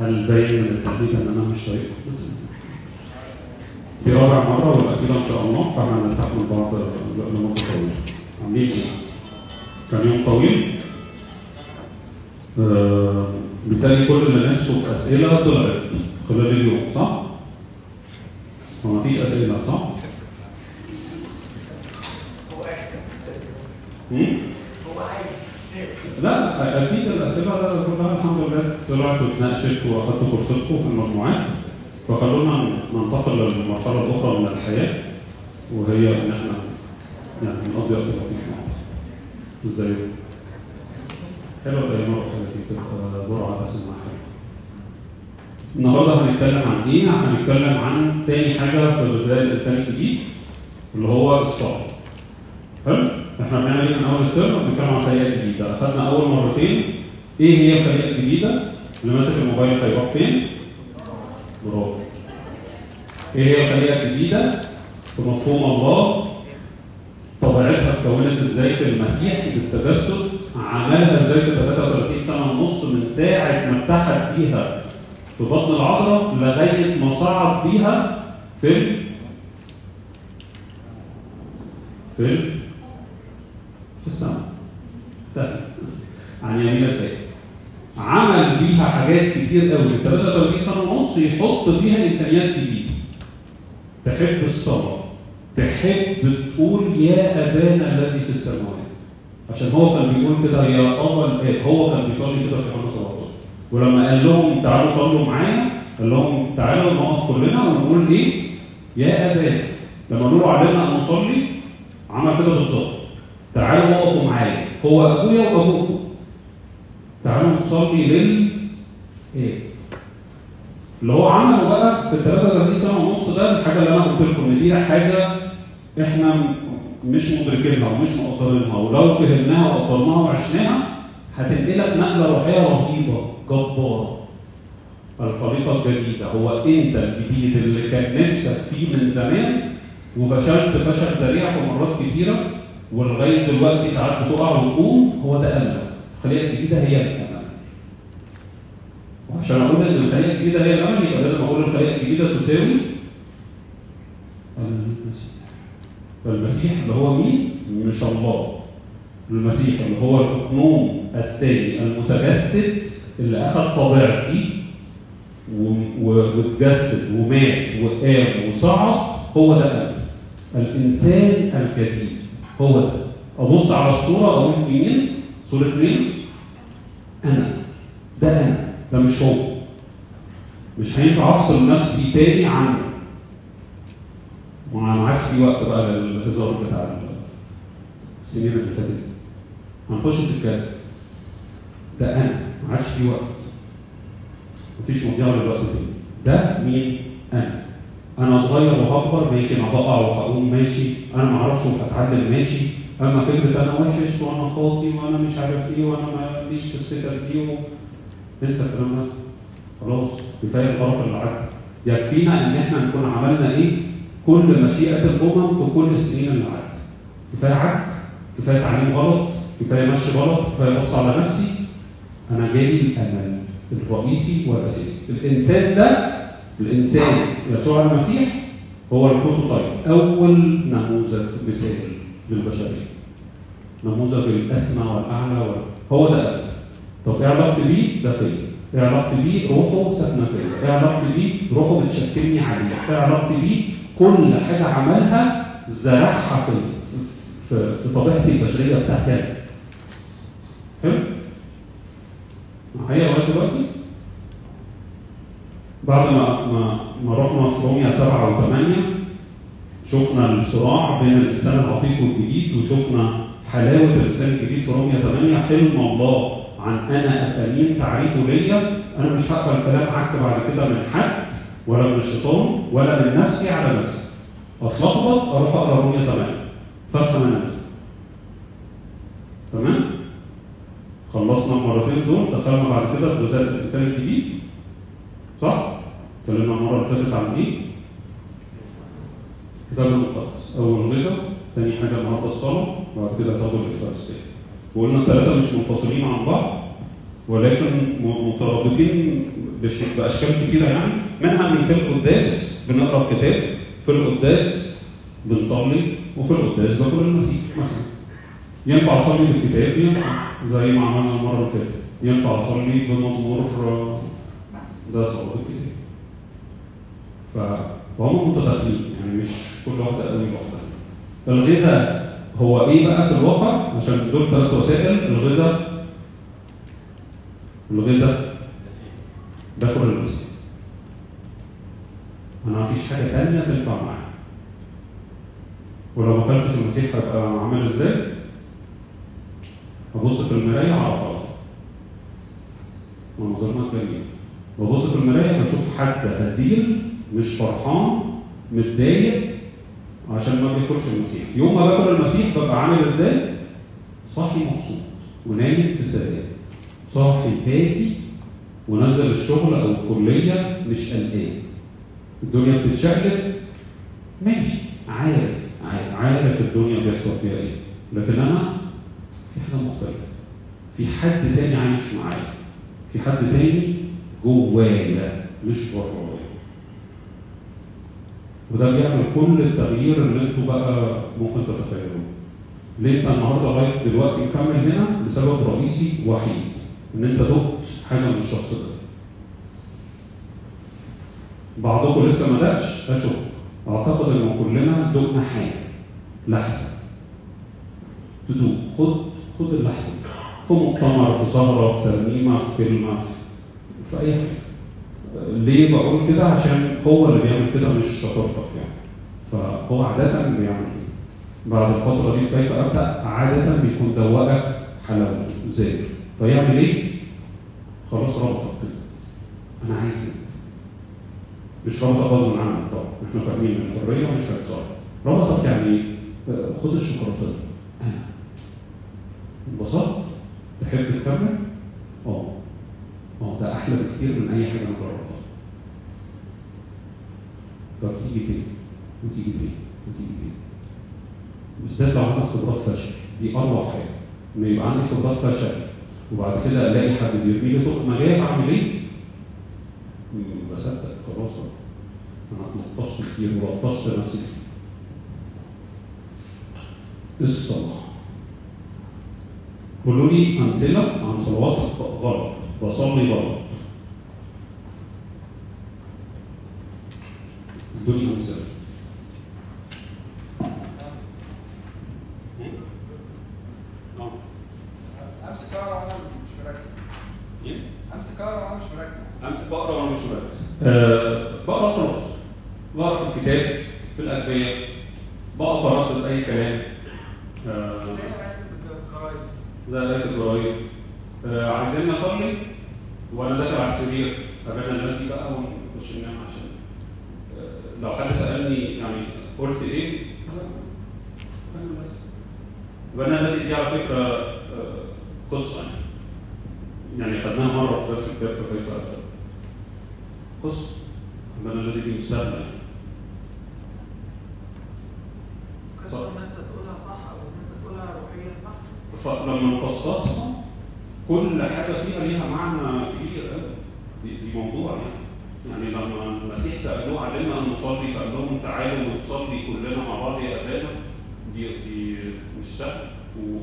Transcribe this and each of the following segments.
هل باين من التحديد أن أنا مش طايق دي رابع مرة والاخيره إن شاء الله فإحنا هنلتحق من بعض لمده طويله عاملين إيه؟ كان يوم طويل آه، بالتالي كل اللي نفسه في أسئلة طلعت خلال اليوم صح؟ هو مفيش أسئلة صح؟ مم؟ لا أكيد الاسئله كلها الحمد لله طلعت واتناقشت واخدت فرصتكم في المجموعات فخلونا ننتقل للمرحلة الأخرى من الحياة وهي أن إحنا يعني نقضي وقت لطيف مع بعض. إزاي؟ حلوة الأيام الروحيه تبقى جرعه اسمها حلوة. النهارده هنتكلم عن إيه؟ هنتكلم عن تاني حاجة في غذاء الانسان الجديد اللي هو الصبر. حلو؟ إحنا بنعمل من اول الترم؟ بنتكلم عن خليقه جديدة، أخذنا أول مرتين إيه هي الخليقه الجديده؟ اللي ماسك الموبايل هيروح فين؟ برافو. إيه هي الخليقه الجديده؟ في مفهوم الله طبيعتها اتكونت إزاي في المسيح بالتجسد عملها إزاي في 33 سنة ونص من ساعة ما اتحد بيها في بطن العذراء لغاية ما صعد بيها في في في السماء. سهل. عن يمين الآية عمل بيها حاجات كتير قوي. في 33 سنه ونص يحط فيها امكانيات جديده تحب الصلاه تحب تقول يا أبانا الذي في السماوات. عشان هو كان بيقول كده يا أبا الاب هو كان بيصلي كده في يوحنا 17 ولما قال لهم تعالوا صلوا معايا قال لهم تعالوا نقف كلنا ونقول إيه؟ يا أبانا. لما نقول علينا ان نصلي عمل كده بالظبط. تعالوا وقفوا معايا. هو ابويا وأبوكم. تعالوا نصلي لل إيه؟ اللي هو عمله بقى في ال 33 سنه ونص ده الحاجة اللي أنا قلت لكم إن دي حاجة إحنا مش مدركينها ومش مقدرينها. ولو فهمناها وقدرناها وعشناها هتنقلك نقلة روحية رهيبة جبارة. الخريطه الجديدة. هو أنت الجديد اللي كان نفسك فيه من زمان وفشلت فشل ذريع في مرات كتيرة ولغايه دلوقتي ساعات بتقع وتقوم هو ده أمل. الخليقه الجديدة هي الأمل. وعشان أقول إن الخليقه الجديدة هي الأمل يبقى لازم أقول الخليقه الجديدة تساوي المسيح. فالمسيح اللي هو مين؟ مش الله. المسيح اللي هو الاقنوم الثاني المتجسد اللي أخذ طبيعتي واتجسد ومات وقام وصعد هو ده الإنسان الجديد. هو ده. أبص على الصورة أقول مين؟ صورة مين؟ أنا. ده أنا. ده مش هو. مش هينفع أفصل نفسي تاني عنه. ما عادش في وقت بقى للهزار بتاع السنين اللي فاتت هنخش في الكلام. ده أنا. ما عادش في وقت. مفيش مضيع للوقت تاني. ده مين؟ أنا. أنا صغير وهكبر ماشي أنا بقع وهقوم ماشي. أنا ما أعرفش وهتعلم ماشي. أما فكرة أنا وحش وأنا خاطي وأنا مش عارف إيه وأنا ماليش في السكة دي. انسى الكلام ده. خلاص كفاية القرف اللي عدى يكفينا إن إحنا نكون عملنا إيه؟ كل مشيئة الأمم في كل السنين اللي عدت كفاية عك كفاية تعليم غلط كفاية مشي غلط كفاية أبص على نفسي. أنا جاي الأمل الرئيسي والأساسي. الإنسان ده الإنسان يسوع المسيح هو البروتوتايب أول نموذج مثالي للبشرية نموذج الأسمى والأعلى وال... هو ده أنا. طب إيه علاقتي بيه؟ ده فيا. إيه علاقتي بيه؟ روحه ساكنة فيا. إيه علاقتي بيه؟ روحه بتشكلني عليه. إيه علاقتي بيه؟ كل حاجة عملها زرعها في في, في طبيعتي البشرية بتاعتي أنا. حلو؟ معايا لغاية دلوقتي؟ بعد ما ما ما رحنا في روميا سبعة وثمانية شفنا الصراع بين الإنسان العتيق والجديد وشفنا حلاوة الإنسان الجديد في روميا 8 حلم الله عن أنا ابقى مين تعريفه ليا. أنا مش هقبل كلام عك بعد كده من حد ولا من الشيطان ولا من نفسي على نفسي. أتلخبط أروح أقرأ روميا 8 فافهم أنا. تمام؟ خلصنا المرتين دول دخلنا بعد كده في رساله الإنسان الجديد. صح؟ اتكلمنا المرة اللي فاتت عن إيه؟ الكتاب المقدس. أول غذاء تاني حاجة النهارده الصلاة وبعد كده تاخدوا الافطار وقلنا الثلاثه مش منفصلين عن بعض ولكن مترابطين بأشكال كثيره يعني. منها ان في القداس بنقرأ الكتاب في القداس بنصلي وفي القداس باكل المسيح مثلا. ينفع أصلي بالكتاب؟ ينفع. زي ما عملنا المرة اللي فاتت. ينفع أصلي بمزمور ده صلاه الكتاب ف- فهم متداخلين يعني مش كل واحدة قوي لوحدها. الغذاء هو إيه بقى في الواقع؟ عشان دول ثلاث وسائل الغذاء الغذاء. باكل المسيح أنا مفيش حاجة تانية تنفع معايا. ولو ما أكلتش المسيح هبقى عامل إزاي؟ أبص في المراية أعرف. غلط منظرنا جميل ببص في المراية بشوف حد هزيل مش فرحان متضايق عشان ما بياكلش المسيح. يوم ما باكل المسيح ببقى عامل إزاي؟ صاحي مبسوط ونايم في سلام صاحي هادي ونزل الشغل أو الكلية مش قلقان. الدنيا بتتشقلب ماشي عارف, عارف الدنيا بيحصل فيها إيه. لكن أنا في حاجة مختلفة. في حد تاني عايش معايا. في حد تاني جوايا مش برايا وده بيعمل كل التغيير اللي أنتوا بقى ممكن تتخيلوه. ليه؟ انت النهارده لغاية دلوقتي مكمل هنا لسبب رئيسي وحيد إن أنت دقت حاجة من الشخص ده. بعضكم لسه ما دقش اشك أعتقد ان كلنا دقنا حاجة لحظه تدوق خد خد اللحظه في مؤتمر في سهره في ترنيمة في كلمه في, في اي حاجة ليه بقول كده؟ عشان هو اللي بيعمل كده مش شطارتك يعني. فهو عادة بيعمل كده. بعد الفترة دي في كيف أبدأ؟ عادة بيكون دوقك حلاوه زي فيعمل إيه؟ خلاص ربطك كده. أنا عايز كده مش ربطك غصب عنك طبعا. إحنا فاهمين الحرية مش هتصار ربطك يعني إيه؟ آه، خد الشوكولاتة. أنا. انبسطت؟ تحب تكمل؟ آه. آه ده أحلى بكتير من أي حاجة أنا جربتها فبتيجي تاني وتيجي تاني وتيجي تاني بالذات لو عندك خبرات فشل. دي أروع حاجة. ان يبقى عندي خبرات فشل وبعد كده ألاقي حد بيرمي لي طوق ما جاي أعمل إيه؟ بصدق. خلاص. أنا اتلطشت كتير ولطشت نفسي كتير. الصلاة. قولوا لي أمثلة عن صلوات غلط. غلط ادوني امثله آه امسك اقرا وأنا مش مركز. إيه؟ امسك اقرا وأنا مش مركز. امسك بقرا وأنا مش مركز. أه. بقرأ خلاص. بقرأ في الكتاب في الأدبية بقف اردد أي كلام. أه. زي قرايه الجرايد. أه عايزين نصلي؟ وأنا داخل على السرير قابلنا الذي بقى ونخش ننام عشان أه لو حد سألني يعني قلت إيه؟ قابلنا الذي دي على فكرة أه قصة يعني. يعني خدناها مرة في درس الكتاب في كيف ابدا قصه قابلنا الذي دي مش سهله يعني قصه ان انت تقولها صح أو ان انت تقولها روحيا صح فلما نفصصها كل حاجة فيها ليها معنى كبير قوي دي, دي موضوع يعني يعني لما المسيح سالوه علمنا ان نصلي فقال لهم تعالوا نصلي كلنا مع بعض يا ابانا دي دي مش سهل و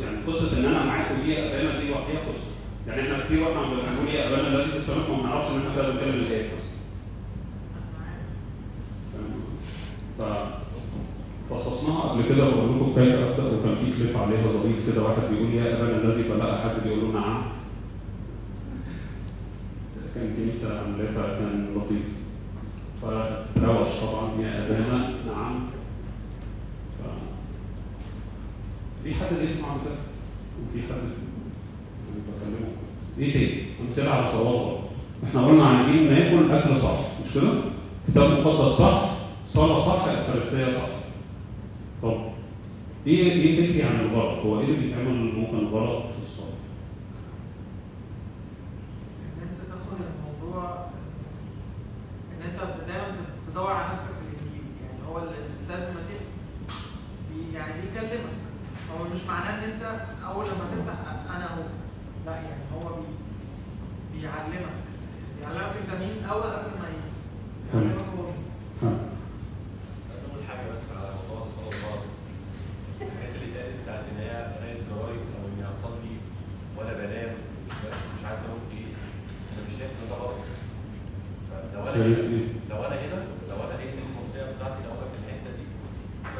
يعني قصه ان أنا معاكم دي يا ابانا دي لوحدها قصه يعني إحنا كتير وإحنا بنقول يا ابانا الذي في السماء ما بنعرفش ان إحنا كده بنتكلم إزاي بس ف فصصناها قبل كده وقلت لكم في كيف ابدا وكان في كليب عليها ظريف كده واحد بيقول يا ابانا الذي فلقى حد بيقول له نعم كان كنيسه عاملاه فكان لطيف فروش طبعا يا ابانا نعم ف في حد بيسمع كده وفي حد يعني بكلمه إيه تاني؟ امثله على صلاه إحنا قلنا عايزين ناكل اكل صح مش كده؟ كتاب مقدس صح صلاه صح افخارستيه صح طب إيه إيه فكري عن الغلط؟ هو إيه اللي بيتعمل ممكن غلط في الصلاه؟ ان انت تاخد الموضوع ان انت دايما تدور على نفسك في الانجيل يعني هو الإنسان المسيح بي يعني بيكلمك هو مش معناه إن أنت أول لما تفتح أنا اهو لا يعني هو بي بيعلمك بيعلمك أنت مين أول قبل ما يعلمك هو مين حاجة بس على موضوع الصلاة الغلط. الحاجات اللي اتقالت بتاعت إن هي جرايد إني أصلي وأنا بنام مش عارف- مش عارف أنام إيه. أنا مش شايف إن ده غلط. إيه؟ لو أنا هنا لو أنا هي دي المنطقة بتاعتي لو أنا في الحتة دي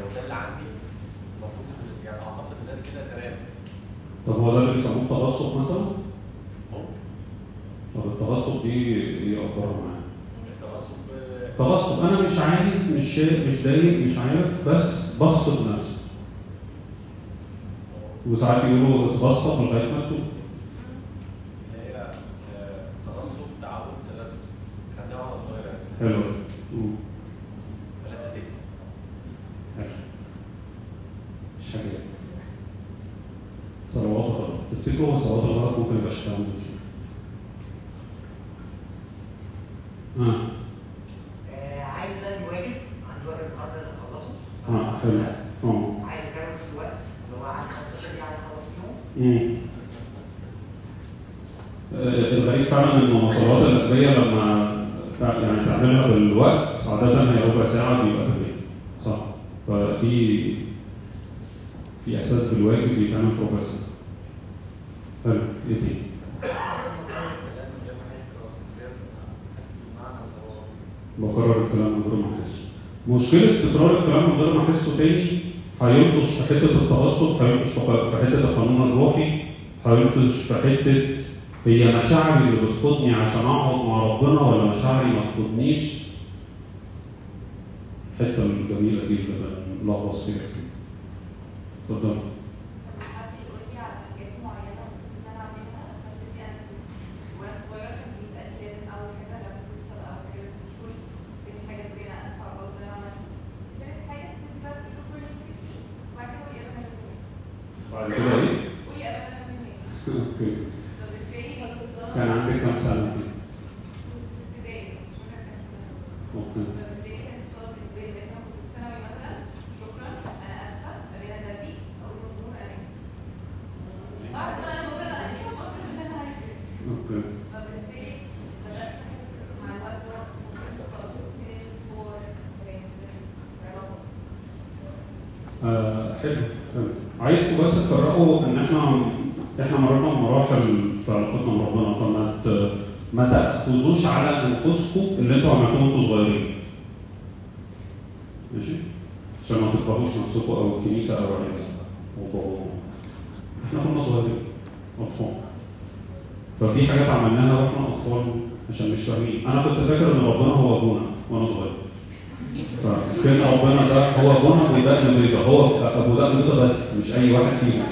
لو ده اللي عندي المفروض يعني أعتقد إن ده كده تمام. طب هو ده اللي بيسموه تغصب مثلا؟ ممكن طب التغصب دي إيه اخبارها معايا؟ التغصب آه، تغصب أنا مش عايز مش مش ضايق مش عارف بس بغصب نفسي وساعات يقولوا اتغصب لغاية ما تتوب اللي هي آه، تغصب تعود تلذذ. خدناها وأنا صغير يعني. حلو مم. ثلاثة تاني. حلو مش حاجة صلوات الغرب تفتكروا هو صلوات الغرب ممكن يبقى شكلها عامل إزاي؟ آه آه، عايز ادي واجب عندي واجب النهارده لازم اخلصه آه حلو آه عايز اكمل في الوقت اللي هو عندي 15 دقيقه عايز اخلص فيهم مم. آه، الغريب فعلا ان الصلوات الاجبيه لما تع- يعني تعملها بالوقت عاده هي ربع ساعه بيبقى كفايه صح ففي في احساس بالواجب بيتعمل في ربع ساعه حلو إيه تاني؟ بكرر الكلام من غير ما احسه مشكله تكرار الكلام من غير ما احسه تاني هينقش في حتة التعصب هينقش في في حتة القانون الروحي هينقش في حتة هي مشاعري اللي بتقودني عشان اقعد مع ربنا ولا مشاعري ما تقودنيش الحته الجميلة دي اللي بنلخبط فيها اتفضل حد يقول لي على حاجات معينه المفروض ان أنا اعملها فابتدي انفذ وأنا صغيره كان بيتقال لي لازم اول حاجة لما توصل أو حاجة لازم تشكري تاني حاجة تقولي أنا اسفه على الغلط اللي أنا عملته تالت حاجة تبتدي بقى تقولي كل نفسك فيه وبعد كده قولي ابدا لازم إيه بعد كده إيه؟ قولي ابدا لازم إيه أوكي فبالتالي بتصل كان عندك كام سنه؟ كنت في ابتدائي بس مش فاكره كام سنه أوكي فبالتالي كانت الصلاه بالنسبة لي لأن أنا كنت في ثانوي مثلا شكرا أنا اسفه قابله الذي أقول مظلوم أنا بعد ما أنا بقول أنا اسفه بفكر ان أنا عايزه أوكي فبالتالي بدأت أحس مع الوقت ده ممكن استقبل هو علاقة آه، حلو حلو عايزكم بس تفرقوا ان إحنا إحنا مرينا بمراحل في علاقتنا بربنا فما ت- ما تاخذوش على انفسكم اللي أنتوا عملتوه وانتوا صغيرين. ماشي؟ عشان ما تكرهوش نفسكم أو الكنيسه أو العيله أو باباهم. إحنا كنا صغيرين اطفال. ففي حاجات عملناها وإحنا أطفال عشان مش فاهمين، أنا كنت فاكر إن ربنا هو أبونا وأنا صغير. فكان ربنا ده هو أبونا ابو دقن بيضة هو أبو دقن بيضة بس مش أي واحد فينا.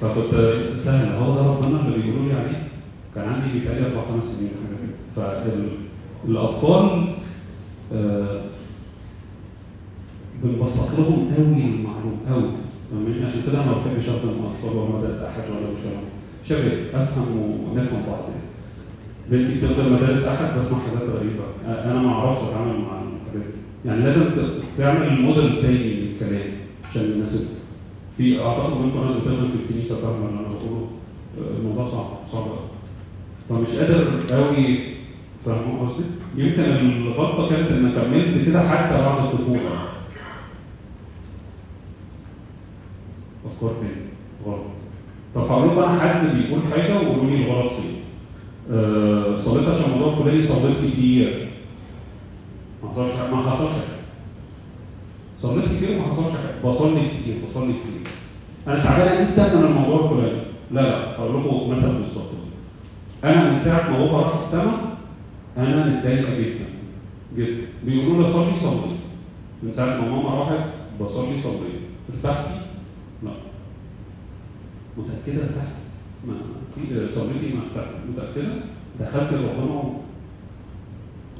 فكنت سهل. هو ده ربنا اللي بيقولوا لي عليه. كان عندي بيتهيألي أربع خمس سنين حاجة كده. فالاطفال آه بنبسط لهم قوي المعلوم قوي عشان كده أنا ما بحبش اخدم الاطفال ولا مدرسه احد ولا مش كلام شباب أفهم ونفهم بعض. يعني بنتي بتفضل مدارس أحد بسمع حاجات غريبة. أنا ما أعرفش أتعامل مع الحاجات يعني لازم تعمل موديل تاني للكلام عشان يناسبك في أعتقد منكم ناس بتخدم في الكنيسة فاهمه اللي أنا بقوله؟ الموضوع صعب صعب فمش قادر قوي فاهم قصدي؟ يمكن الغلطة كانت ان كملت كده حتى بعد الطفولة. أفكار تاني غلط. لكم أنا حد بيقول حاجة وقولوا لي الغلط فين. آه، صليت عشان الموضوع الفلاني صليت كتير. ما حصلش ما حصلش حاجة. صليت كتير وما حصلش حاجة. بصلي كتير بصلي كتير. أنا تعبان جدا من الموضوع الفلاني. لا لا. هقول لكم مثل بالظبط. أنا من ساعة ما بابا راح السما أنا متضايقه جدا جدا. بيقولوا لي صلي صلي. من ساعة ما ماما راحت بصلي صلي. ارتحتي؟ متأكدة ارتحتي؟ ما في ارتحت متأكدة؟ دخلت و-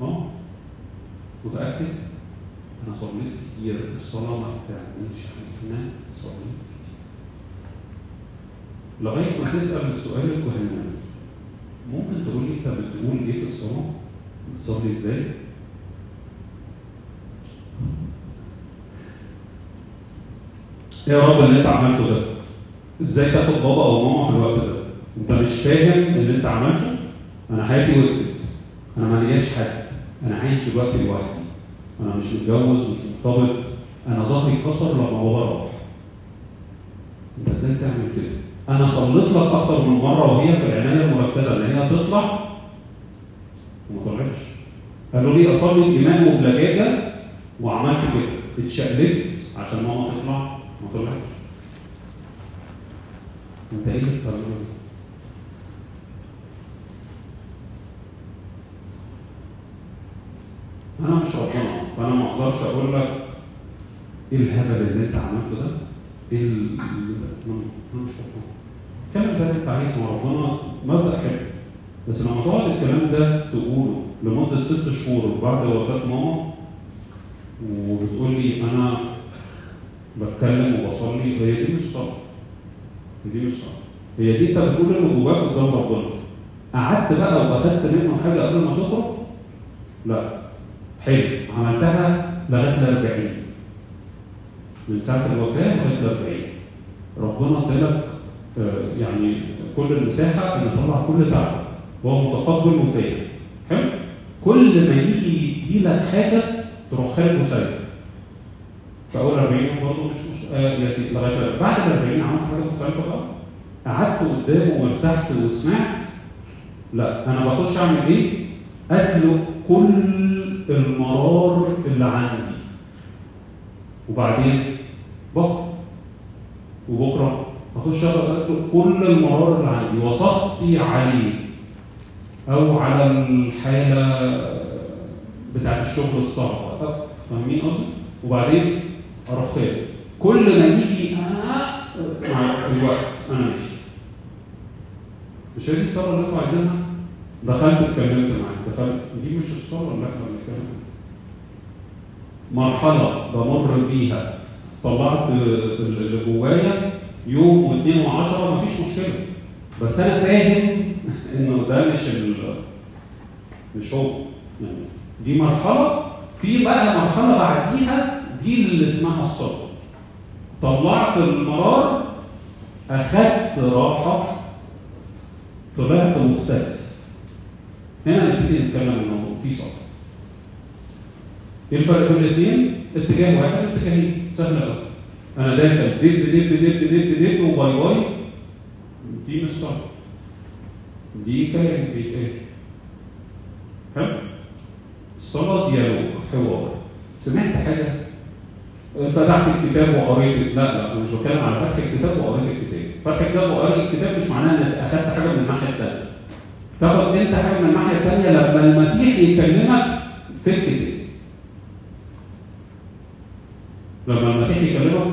آه متأكد؟ أنا صليت كتير الصلاة ما بتعملش إحنا صليت لغاية ما تسأل السؤال الكهنوي ممكن تقول لي أنت بتقول إيه في الصلاة؟ بتصلي إزاي؟ يا رب اللي أنت عملته ده؟ إزاي تاخد بابا أو ماما في الوقت ده؟ انت مش فاهم اللي انت عملته؟ أنا حياتي وقفت. أنا ما لياش حد. أنا عايش دلوقتي لوحدي. أنا مش متجوز مش مرتبط. أنا ظهري اتكسر لما بابا راح. انت إزاي تعمل كده؟ أنا صليت لك أكتر من مرة وهي في العناية المركزه ان هي تطلع وما طلعتش. قالوا لي أصلي الإيمان وبلجاجه وعملت كده. اتشقلبت عشان ماما تطلع ما طلعتش. انت إيه اللي ده؟ أنا مش ربنا فأنا ما أقدرش أقول لك إيه الهبل اللي أنت عملته ده؟ إيه ال- أنا مش ربنا زي ما انت عايز مع ربنا مبدأ حلو بس لما تقعد الكلام ده تقوله لمدة ست شهور بعد وفاة ماما وبتقول لي أنا بتكلم وبصلي هي دي مش صلاة دي مش صلاه هي دي انت بتقول اللي جواك قدام ربنا. قعدت بقى وأخدت منه حاجة قبل ما تخرج؟ لا. حلو. عملتها لغاية ال 40 من ساعة الوفاة لغاية ال 40 ربنا ادالك آه، يعني كل المساحة إن يطلع كل تعب. وهو متقبل وفاهم حلو. كل ما يجي يديلك حاجة تروح خارج وسايب. في اول 40 يوم برضه مش مش آه يا سيدي لغايه بعد ال 40 عملت حاجة مختلفة بقى. قعدت قدامه وارتحت وسمعت لا أنا بخش أعمل إيه؟ أتلو كل المرار اللي عندي. وبعدين بخرج. وبكرة اخش أتلو كل المرار اللي عندي. وسخطي عليه. أو على الحالة بتاعت الشغل الصعبه فاهمين قصدي؟ وبعدين أروح خارج كل ما يجي آه مع الوقت. أنا ماشي. مش هي دي الصلاة اللي أنتوا عايزينها؟ دخلت اتكلمت معاك. دخلت. دي مش الصلاة اللي إحنا بنتكلم مرحلة بمر بيها. طلعت اللي جوايا يوم واثنين وعشرة. مفيش مشكلة. بس أنا فاهم إنه ده مش ال مش هو. يعني دي مرحلة. في بقى مرحلة بعديها دي اللي اسمها الصبر. طلعت المرار اخدت راحة طلعت مختلف. هنا نبتدي نتكلم عن الموضوع في صبر. إيه الفرق بين الاثنين؟ اتجاه واحد اتجاهين. سهل قوي أنا داخل دب دب دب دب دب وباي باي دي مش صبر. دي كلام بيتقال. حلو؟ الصلاة ديالوج حوار. سمعت حاجة؟ فتحت الكتاب وقريت لا لا مش بتكلم على فتح الكتاب وقريت الكتاب. فتح الكتاب وقريت الكتاب مش معناه إنك أخدت حاجة من الناحية الثانية تاخد أنت حاجة من الناحية الثانية لما المسيح يكلمك في الكتاب. لما المسيح يكلمك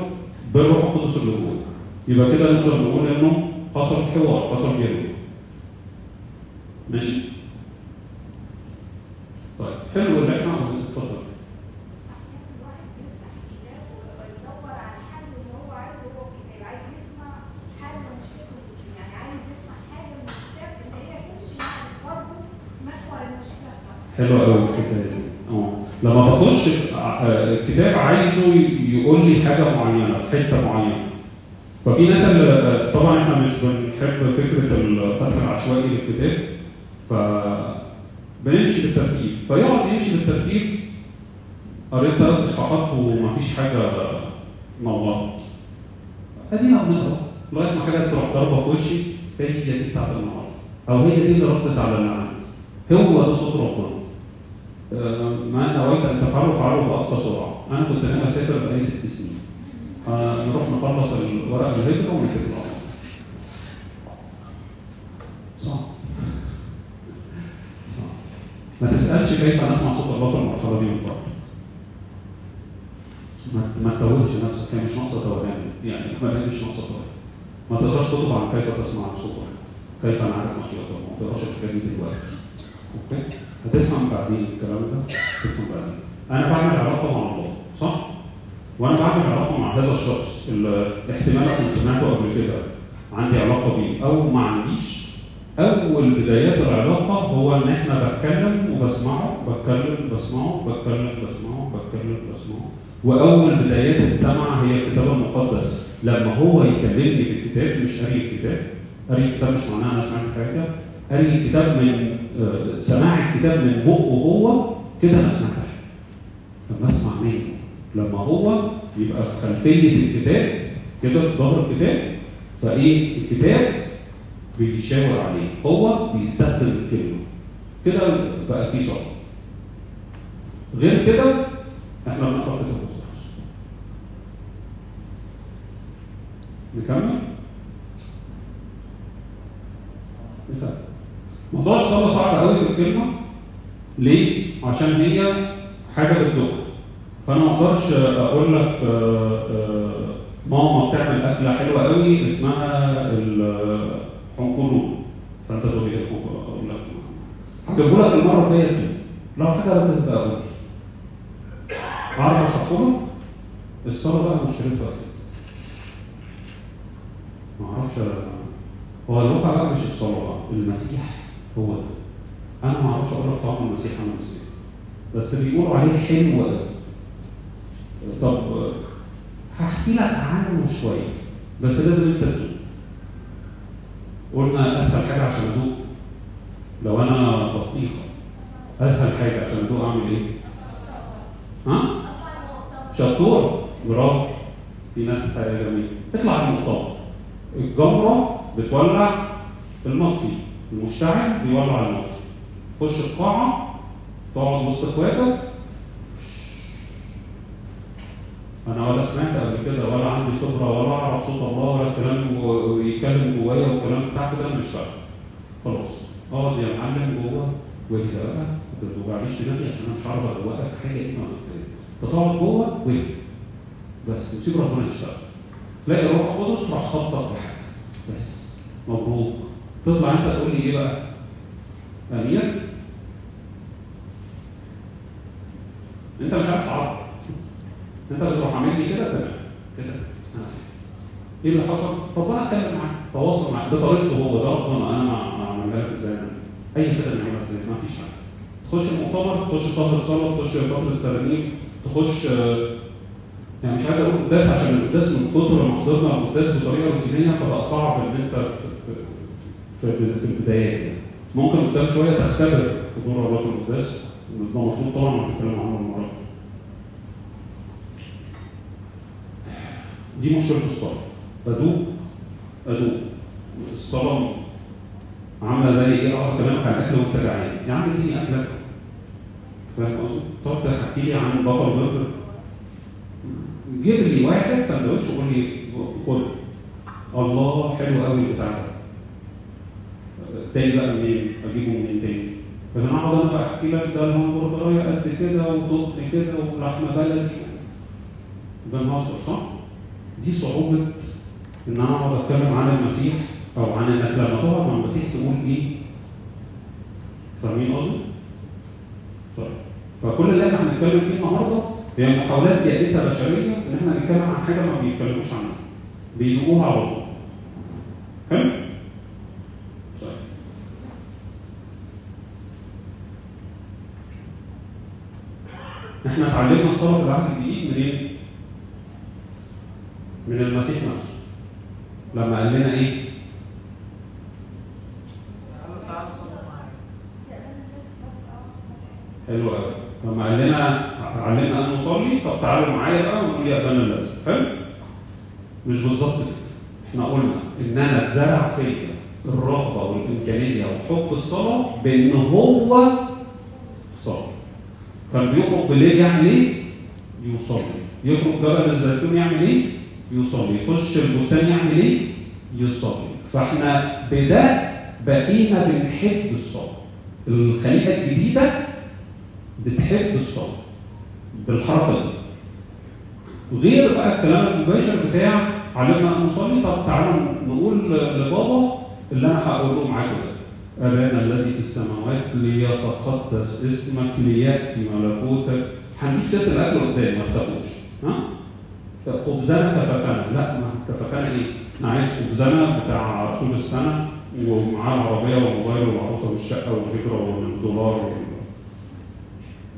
بالروح القدس اللي جواك يبقى كده نقدر نقول إنه حصل حوار حصل ديالوج ماشي؟ طيب حلو اللي إحنا اتفضل الواحد بيفتح الكتاب ويدور على الحل اللي هو عايزه هو الكتاب عايز يسمع حل مشكلته يعني عايز يسمع حاجة من الكتاب ان هي تمشي مع برضه محور المشكلة بتاعته حلو قوي الحكاية دي. آه. لما بخش آه، الكتاب عايزه يقول لي حاجة معينة في حتة معينة. ففي ناس اللي آه، طبعا إحنا مش بنحب فكرة الفتح العشوائي للكتاب ف بنمشي بالترتيب. فيقعد يمشي بالترتيب قريت ثلاث إصحاحات ومفيش حاجة نورت أدينا بنقرا لغاية ما حاجة تروح ضربة في وشي هي دي بتاعت النهارده. أو هي دي اللي ردت على اللي عندي هو ده صوت ربنا. ما نويت أن تفعله فعله بأقصى سرعة. أنا كنت ناوي أسافر بقالي ست سنين. آه، نروح نخلص الورق الهجره ونطلع صعب. ما تسألش كيف نسمع صوت الله في المرحلة دي من ما ما تتوهش نفسك. هي مش ناقصه توهان. يعني إحنا مش ناقصه توهان. ما تقراش كتب عن كيف تسمع صوت الله كيف نعرف مشيئه الله ما تقراش الحاجات دي دلوقتي. أوكي؟ هتفهم بعدين الكلام ده تفهم بعدين. أنا بعمل علاقة مع الله صح؟ وأنا بعمل علاقة مع هذا الشخص اللي احتمال اكون سمعته قبل كده عندي علاقة بيه أو ما عنديش. أول بدايات العلاقة هو إن إحنا بتكلم وبسمعه بتكلم بسمعه بتكلم بسمعه بتكلم بسمعه. وأول بدايات السمع هي الكتاب المقدس. لما هو يكلمني في الكتاب مش قاري الكتاب. قاري الكتاب مش معناه أنا سمعت حاجة. قاري الكتاب من آه، سماع الكتاب من بقه هو كده أنا حاجة لما أسمع منه لما هو يبقى في خلفية الكتاب كده في ظهر الكتاب فإيه الكتاب بيشاور عليه؟ هو بيستخدم الكلمة. كده بقى في صوت غير كده إحنا بنقرأ كتاب وخلاص نكمل؟ نكمل موضوع الصلاه صعب قوي في الكلمة. ليه؟ عشان هي حاجة بتدوقها فأنا ما أقدرش أقول لك آه، آه، ماما بتعمل أكلة حلوة قوي اسمها الحنكلون فأنت تقول لي أقول لك. هجيبه لك المرة الجاية دي لو حاجة تبقى أقول اعرف اشرحه لك الصلاة بقى مشكلتها في ما أعرفش. هو الواقع بقى مش الصلاة بقى المسيح. هو ده. أنا ما أعرفش لك طعم المسيح عامل إزاي بس بيقولوا عليه حلو قوي طب هحكي لك عنه شوية. بس لازم أنت قلنا أسهل حاجة عشان أدوق. لو أنا بطيخة أسهل حاجة عشان أدوق أعمل إيه؟ ها؟ شطور. برافو. في ناس جميلة. اطلع المقطار الجمرة بتولع المطفي. المشتعل بيولع المطفي خش القاعة تقعد وسط اخواتك أنا ولا سمعت قبل كده ولا عندي خبرة ولا أعرف صوت الله ولا الكلام و- ويتكلم جوايا والكلام بتاعك ده مش فارق خلاص. أقعد يا معلم جوه واهدى بقى ما توجعليش دماغي عشان أنا مش عارف ادوقك حاجة إيه ما أنت تقعد جوه واهدى بس وسيب ربنا يشتغل. تلاقي روح القدس راح خبطك بحاجة. بس. مبروك. تطلع انت تقول لي إيه بقى؟ امير انت مش عارف تعرف. انت بتروح عامل لي كده تمام. كده. إيه اللي حصل؟ ربنا اتكلم معاك. تواصل معاك. بطريقته هو. ده ربنا. أنا ما اعملها لك إزاي؟ اي خدمه نعملها إزاي؟ ما فيش حاجة. تخش المؤتمر تخش فتره صلاه تخش فتره ترانيم تخش يعني مش عايز أقول قداس عشان القداس من كتر ما حضرنا القداس بطريقة روتينية فبقى صعب إن أنت في البدايات يعني. ممكن قدام شوية تختبر حضور في القداس ده مطلوب طبعا هنتكلم عنه المره دي مشكلة الصلاة. أدوق أدوق. الصلاة عاملة زي إيه؟ أه كلامك عن أكل وانت جعان يا عم إديني أكلك. فاهم قصدي؟ تقعد تحكي لي عن بافر برجر. جيب لي واحد سندوتش وقول لي كل. الله حلو قوي البتاع ده. تاني بقى منين؟ اجيبه منين تاني؟ لكن اقعد أنا احكي لك ده الهمبرجرايه قد كده وضغط كده ولحمه بلدي ده نهزر صح؟ دي صعوبة إن أنا أقعد أتكلم عن المسيح أو عن انك لما تقعد مع المسيح تقول إيه؟ فاهمين قصدي؟ طيب فكل اللي إحنا هنتكلم فيه النهارده هي محاولات يائسة بشرية إن إحنا نتكلم عن حاجة ما بيتكلموش عنها بيدوقوها على طول حلو؟ طيب إحنا اتعلمنا الصلاة في العهد الجديد منين؟ من المسيح نفسه. لما قال لنا إيه؟ حلو قوي لما قال لنا علمنا أن نصلي طب تعالوا معايا بقى ونقول يا أبانا الذي. حلو؟ مش بالظبط كده. إحنا قلنا ان أنا اتزرع فيا الرغبة والامكانيه وحب الصلاة بأن هو كان بيخرج بالليل يعمل إيه؟ يصلي. يخرج جبل الزيتون يعمل إيه؟ يصلي. يخش البستان يعمل إيه؟ يصلي. فإحنا بده بقينا بنحب الصلاة. الخليقه الجديدة بتحب الصلاة بالحركة دي. غير بقى الكلام المباشر بتاع علمنا أن نصلي. طب تعالوا نقول لبابا اللي أنا هقوله معاكم ده ابانا الذي في السماوات ليتقدس اسمك ليأتي ملكوتك. هنجيب سيره الاكل قدام ما تخافوش. ها؟ خبزنا كفافنا لا ما كفافنا إيه؟ أنا عايز خبزنا بتاع طول السنة ومعاه العربية والموبايل والعروسة والشقة والهجره والدولار وال...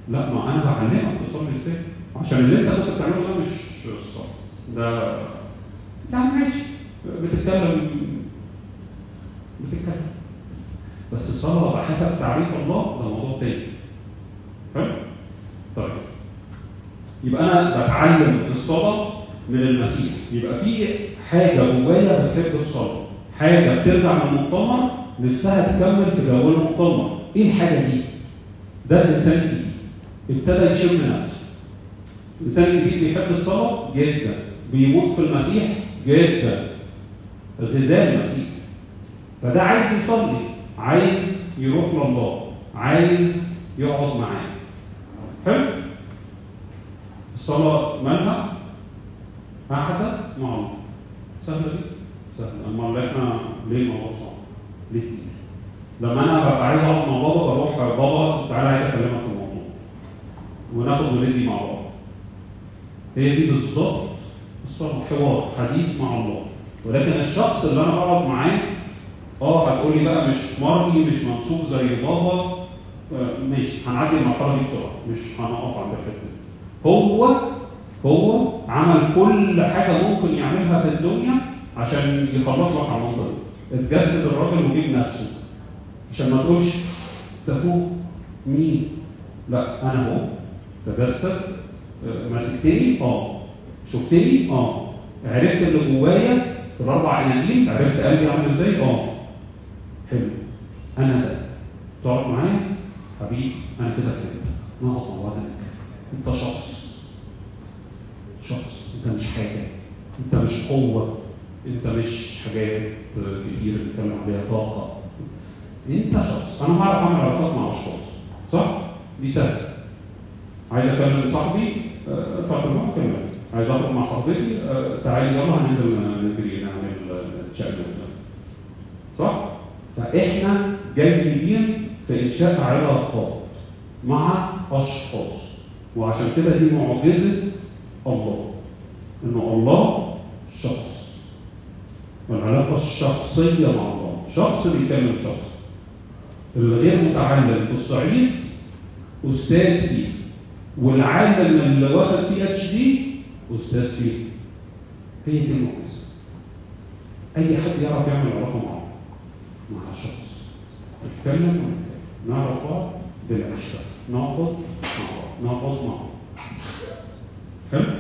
لا ما أنا بعلمك تصلي إزاي؟ عشان اللي أنت كنت بتعمله ده مش الصلاة. ده يعني ماشي. بتتكلم بتتكلم. بس الصلاه بحسب تعريف الله ده موضوع تاني. حلو؟ طيب. يبقى أنا بتعلم الصلاة من المسيح. يبقى في حاجة جوايا بتحب الصلاة. حاجة بترجع من المؤتمر نفسها تكمل في جو المؤتمر. إيه الحاجة دي؟ ده الإنسان الجديد ابتدى يشم نفسه. الإنسان الجديد بيحب الصلاة جدا. بيموت في المسيح جدا. غذاء المسيح. فده عايز يصلي. عايز يروح لله عايز يقعد معاه. حلو؟ الصلاة مالها قاعدة مع الله. سهلة دي؟ سهلة. أما إحنا ليه الموضوع صعب؟ ليه كتير؟ لما أنا ببقى عايز أقعد مع بابا بروح بابا تعالى عايز أكلمك في الموضوع. وناخد وندي مع بعض هي دي بالظبط الصلاة. حوار حديث مع الله. ولكن الشخص اللي أنا بقعد معاه آه هتقول لي بقى مش مرئي مش منصوب زي بابا. آه، ماشي هنعدي المرحلة دي بسرعة مش هنقف عند الحتة دي. هو هو عمل كل حاجة ممكن يعملها في الدنيا عشان يخلص لك على المنطقة دي. اتجسد الراجل وجيب نفسه. عشان ما تقولش ده فوق مين؟ لا أنا أهو تجسد. آه، مسكتني آه. شفتني؟ آه. عرفت اللي جوايا في الأربع أناجيل؟ عرفت قلبي عامل إزاي؟ آه. حلو. أنا ده تقعد معايا حبيبي أنا كده فهمت. نقعد مع. أنت شخص. شخص. أنت مش حاجة. أنت مش قوة. أنت مش حاجات كتير بنتكلم عليها طاقة. أنت شخص. أنا هعرف أعمل علاقات مع أشخاص. صح؟ دي سهلة. عايز أكلم صاحبي؟ ارفع التليفون كلمه عايز أخرج مع صاحبتي؟ آه، تعالي يلا هننزل نجري نعمل تشات صح؟ فإحنا جيدين في إنشاء علاقات مع أشخاص. وعشان كده دي معجزة الله إنه الله شخص. والعلاقة الشخصية مع الله. شخص بيكلم شخص. الغير متعلم في الصعيد أستاذ فيه. والعالم اللي واخد بي اتش دي أستاذ فيه. هي دي المعجزة. أي حد يعرف يعمل علاقة مع مع شخص نتكلم ونتكلم نعرف بعض بالعشرة نقعد مع بعض. نقعد مع بعض. حلو؟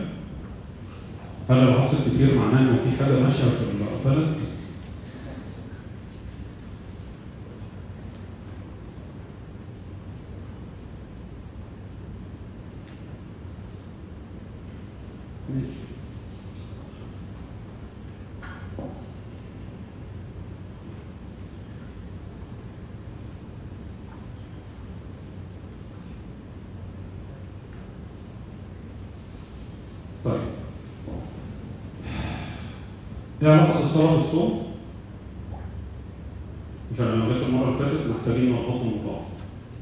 هل لو حصل كتير معناه إنه في حاجة ماشية في البلد ماشي طيب إيه علاقة الصلاة بالصوم؟ عشان لما جاش المرة نربطهم ببعض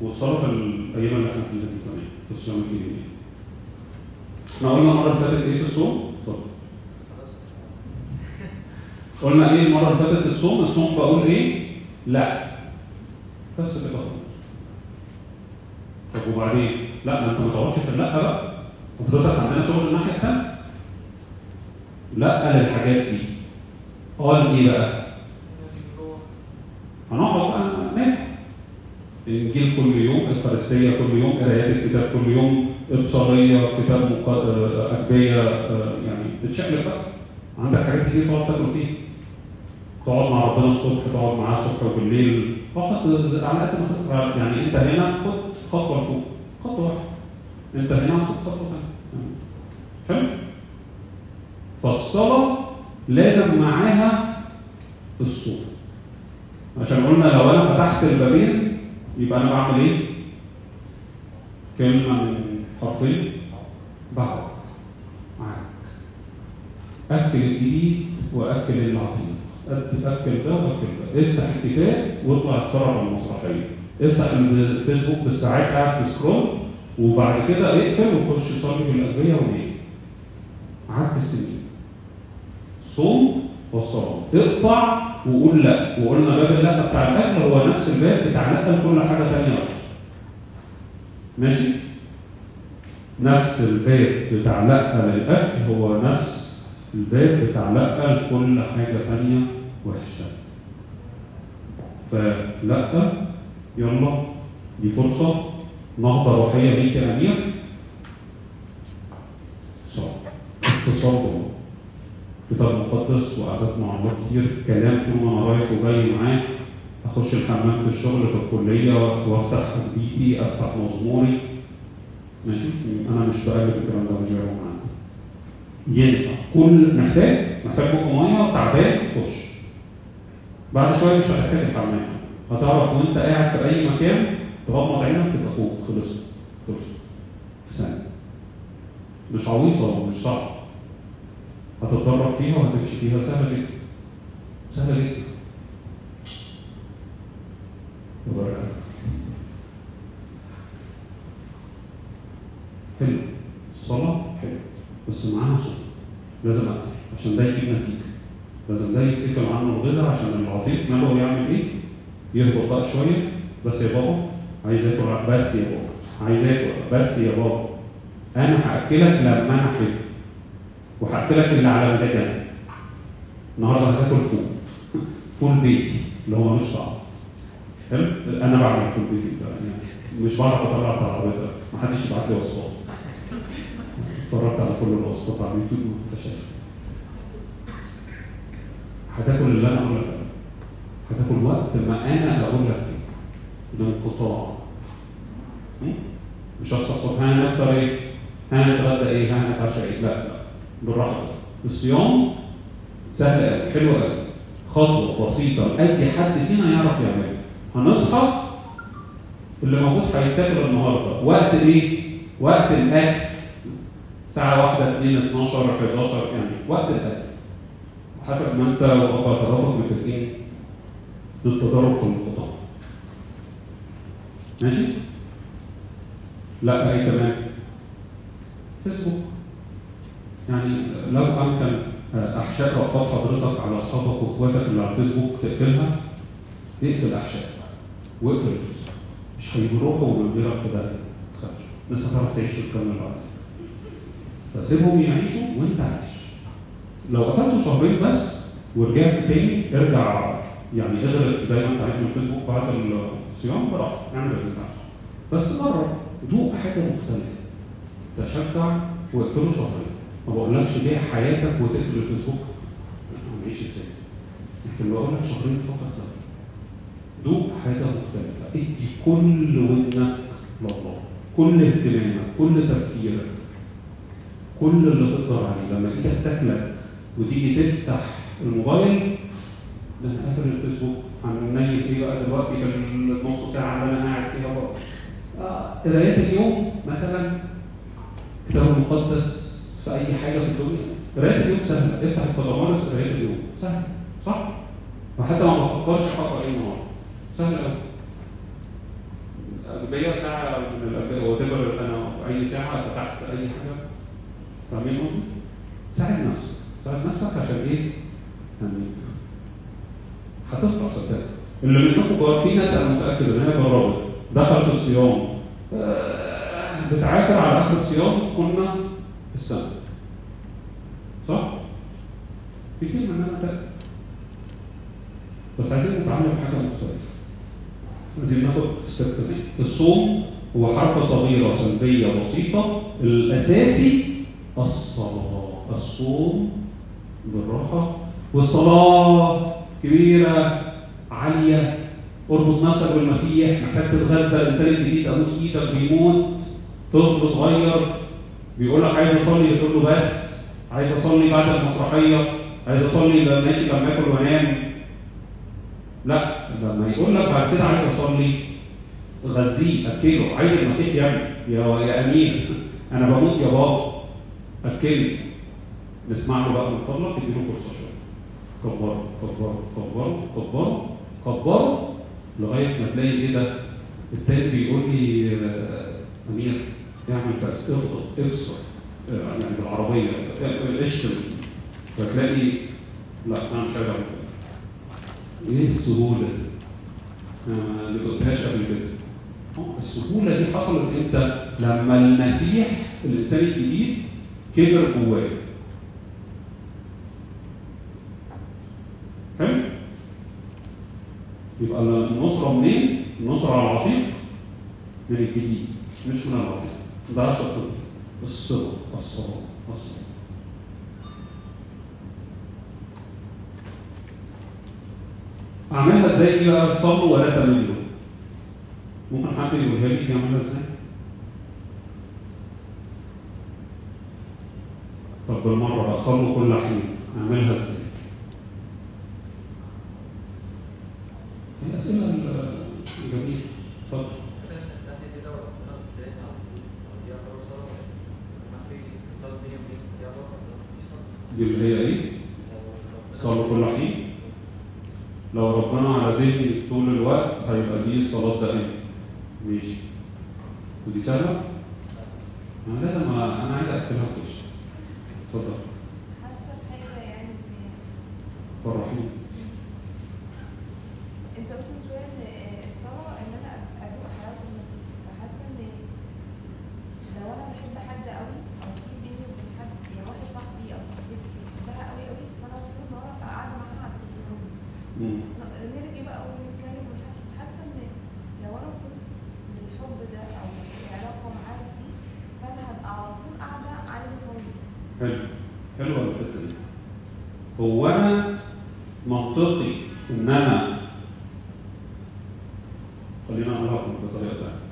والصلاة في الأيام اللي إحنا فيها دي كمان في الصيام الكبير. إحنا قلنا المرة اللي فاتت إيه في الصوم؟ اتفضل. قلنا إيه المرة اللي فاتت؟ الصوم؟ الصوم بقول إيه؟ لا. بس كده طب وبعدين؟ لا ما أنت ما تقعدش في اللأ بقى. حضرتك عندنا شغل الناحية الثانية لأ للحاجات دي. قال إيه بقى؟ هنقعد إنجيل كل يوم الفارسية كل يوم قرايات الكتاب كل يوم إبصارية كتاب مق... آه، اجبيه آه، يعني تتشقلب بقى. عندك حاجات كتير تقعد تاكل فيها. تقعد مع ربنا الصبح تقعد معاه الصبح وبالليل. فقط على قد ما تقدر يعني أنت هنا خد خطوة لفوق. خطوة واحدة. أنت هنا هتاخد خطوة ثانية حلو؟ فالصلاة لازم معاها الصوم. عشان قلنا لو أنا فتحت البابين يبقى أنا بعمل إيه؟ كلمه من حرفين. بعد. معاك. أكل الجديد وأكل العتيق أكل ده وأكل ده. افتح الكتاب واطلع اتفرج على المسرحية. افتح الفيسبوك بالساعات قاعد تسكرول وبعد كده اقفل وخش صلي بالادويه ونام عد السنين. صوم والصلاه اقطع وقول لا وقلنا باب اللا بتاع الأكل هو نفس الباب بتاع لا لكل حاجة ثانية. ماشي؟ نفس الباب بتاع لا للاكل هو نفس الباب بتاع لا لكل حاجة ثانية وحشة. فلأ يلا دي فرصة. نهضة روحية ليك يا أمير. صح. اتصال. كتاب مقدس وقعدات مع الله كتير. كلام طول ما أنا رايح وجاي معاه أخش الحمام في الشغل في الكلية وأفتح بيتي أفتح مزموري. ماشي؟ أنا مش بألف الكلام ده مش جايبه معايا. ينفع. كل محتاج محتاج بق مية تعبان خش. بعد شوية مش هتحتاج الحمام. هتعرف وانت قاعد في أي مكان تغمض عينك تبقى فوق. خلص خلص في ثانية. مش عويصة ومش صعب هتتدرب فيها وهتمشي فيها. سهلة جدا. سهلة جدا. حلو. الصلاة حلو. بس معاها صوت. لازم أقفل. عشان ده يجيب نتيجة. لازم ده يتقفل عنه الغذاء عشان العتيق ماله يعمل إيه؟ يهبط بقى شوية. بس يا بابا عايز آكل. بس يا بابا. عايز آكل. بس يا بابا. أنا هأكلك لما أنا احب وهاكلك اللي على مزاجي أنا النهارده هتاكل فول. فول بيتي اللي هو مش صعب حلو؟ أنا بعمل فول بيتي. يعني مش بعرف اطلع بتاع العربيه ده محدش يبعت لي وصفات. اتفرجت على كل الوصفات على اليوتيوب ما فشلت هتاكل اللي أنا أقول لك. هتاكل وقت ما أنا أقول لك بانقطاع م? مش هصحى الصبح ها نفطر إيه؟ ها نتغدى إيه؟ ها نتعشى إيه؟ لا. بالراحة. الصيام سهل قوي حلو قوي خطوة بسيطة. أي حد فينا يعرف يعملها. هنصحى اللي موجود هيتاكل النهارده. وقت إيه؟ وقت الأكل. ساعة واحدة 2 12 11 يعني وقت الأكل. حسب ما أنت وأبا طرفك متفقين. للتضارب في الانقطاع ماشي؟ لا إيه كمان؟ فيسبوك. يعني لو امكن احشاء رأفات حضرتك على اصحابك وإخواتك اللي على الفيسبوك تقفلها اقفل احشاء واقفل الفيسبوك. مش هيروحوا ويديرك في ده الناس هتعرف تعيش وتكمل بعد فسيبهم يعيشوا وانت عايش. لو قفلته شهرين بس ورجعت تاني ارجع يعني اغرف زي ما انت من الفيسبوك بعد الصيام براحتك. اعمل اللي بس مرة دوق حاجة مختلفة. تشجع واقفله شهرين. ما بقولكش بيع حياتك وتقفل الفيسبوك؟ هنعيش إزاي لكن بقول لك شهرين فقط. لا دوق حاجة مختلفة. ادي كل ودنك لله. كل اهتمامك كل تفكيرك كل اللي تقدر عليه. لما إيدك تاكلك وتيجي تفتح الموبايل ده أنا قافل الفيسبوك. هننيم إيه بقى دلوقتي في النص ساعة اللي أنا قاعد فيها بقى. قرايات اليوم مثلا الكتاب المقدس في أي حاجة في الدنيا. قرايه اليوم سهلة. افتح القدمارس قرايه اليوم. سهل صح؟ وحتى ما بفكرش هقرا إيه النهارده سهل قوي أجبية ساعة من الأجبية وات أنا في أي ساعة فتحت أي حاجة. فاهمين قصدي؟ ساعد نفسك. ساعد نفسك عشان إيه؟ يعني هتفرح صدقني. اللي منكم جرب في ناس أنا متأكد إن هي جربت. دخلت الصيام. آه، بتعافر على آخر الصيام كنا في السنة صح؟ كتير مننا متأكد بس عايزين نتعامل بحاجة مختلفة. عايزين ناخد ستيب الصوم هو حركة صغيرة سلبية بسيطة. الأساسي الصلاة. الصوم بالراحة. والصلاة كبيرة عالية. اربط نفسك بالمسيح. محتاج تتغذى. الإنسان الجديد أبوس إيدك بيموت. طفل صغير بيقول لك عايز أصلي تقول له بس. عايز أصلي بعد المسرحية. عايز أصلي لما ماشي لما آكل وأنام لا لما يقول لك بعد كده عايز أصلي. غذيه أكله. عايز المسيح يعمل. يا يا أمير أنا بموت يا بابا. أكله. نسمع له بقى من فضلك اديله فرصة شوية. كبره كبره كبره كبره كبره لغاية ما تلاقي إيه ده؟ التاني بيقول لي آه، أمير اعمل كذا اضغط اكسر آه، يعني بالعربية آه، اشتم فتلاقي أعمل كده إيه السهولة دي؟ اللي قلتهاش قبل كده. آه، السهولة دي حصلت إمتى؟ لما المسيح الإنسان الجديد كبر جواه. يبقى يبقى النصره منين؟ النصرة على العتيق من الجديد مش من العتيق. ده شق الصله الصلاه الصلاه اعملها إزاي دي بقى صلوا ولا تملوا ممكن حد يقولها لي يعملها إزاي؟ طب بالمرة بقى صلوا كل حين اعملها إزاي؟ الأسئلة الجميلة اتفضل دي اللي هي إيه؟ صلوا كل حين ربنا على ذهني طول الوقت هيبقى دي الصلاة دائمة. ماشي. ودي سهلة؟ أنا لازم أنا عايز أقفلها في وشي. اتفضل حاسه بحاجه يعني فرحيني انت قلت من شوية ان الصلاه ان أنا ادوق حلاوه المسيح فحاسه ان لو أنا بحب حد قوي أو في بيني وبين حد يعني واحد صاحبي أو صاحبتي بحبها قوي قوي فانا طول النهار ابقى قاعدة معاها على التليفون مم. نرجع بقى ونتكلم ونحكي حاسه ان لو أنا وصلت للحب ده أو العلاقه معاه دي فانا هبقى على طول قاعدة عايزه اصلي حلو حلوة الحتة دي هو أنا منطقي إن أنا خلينا نعملها بطريقة تانية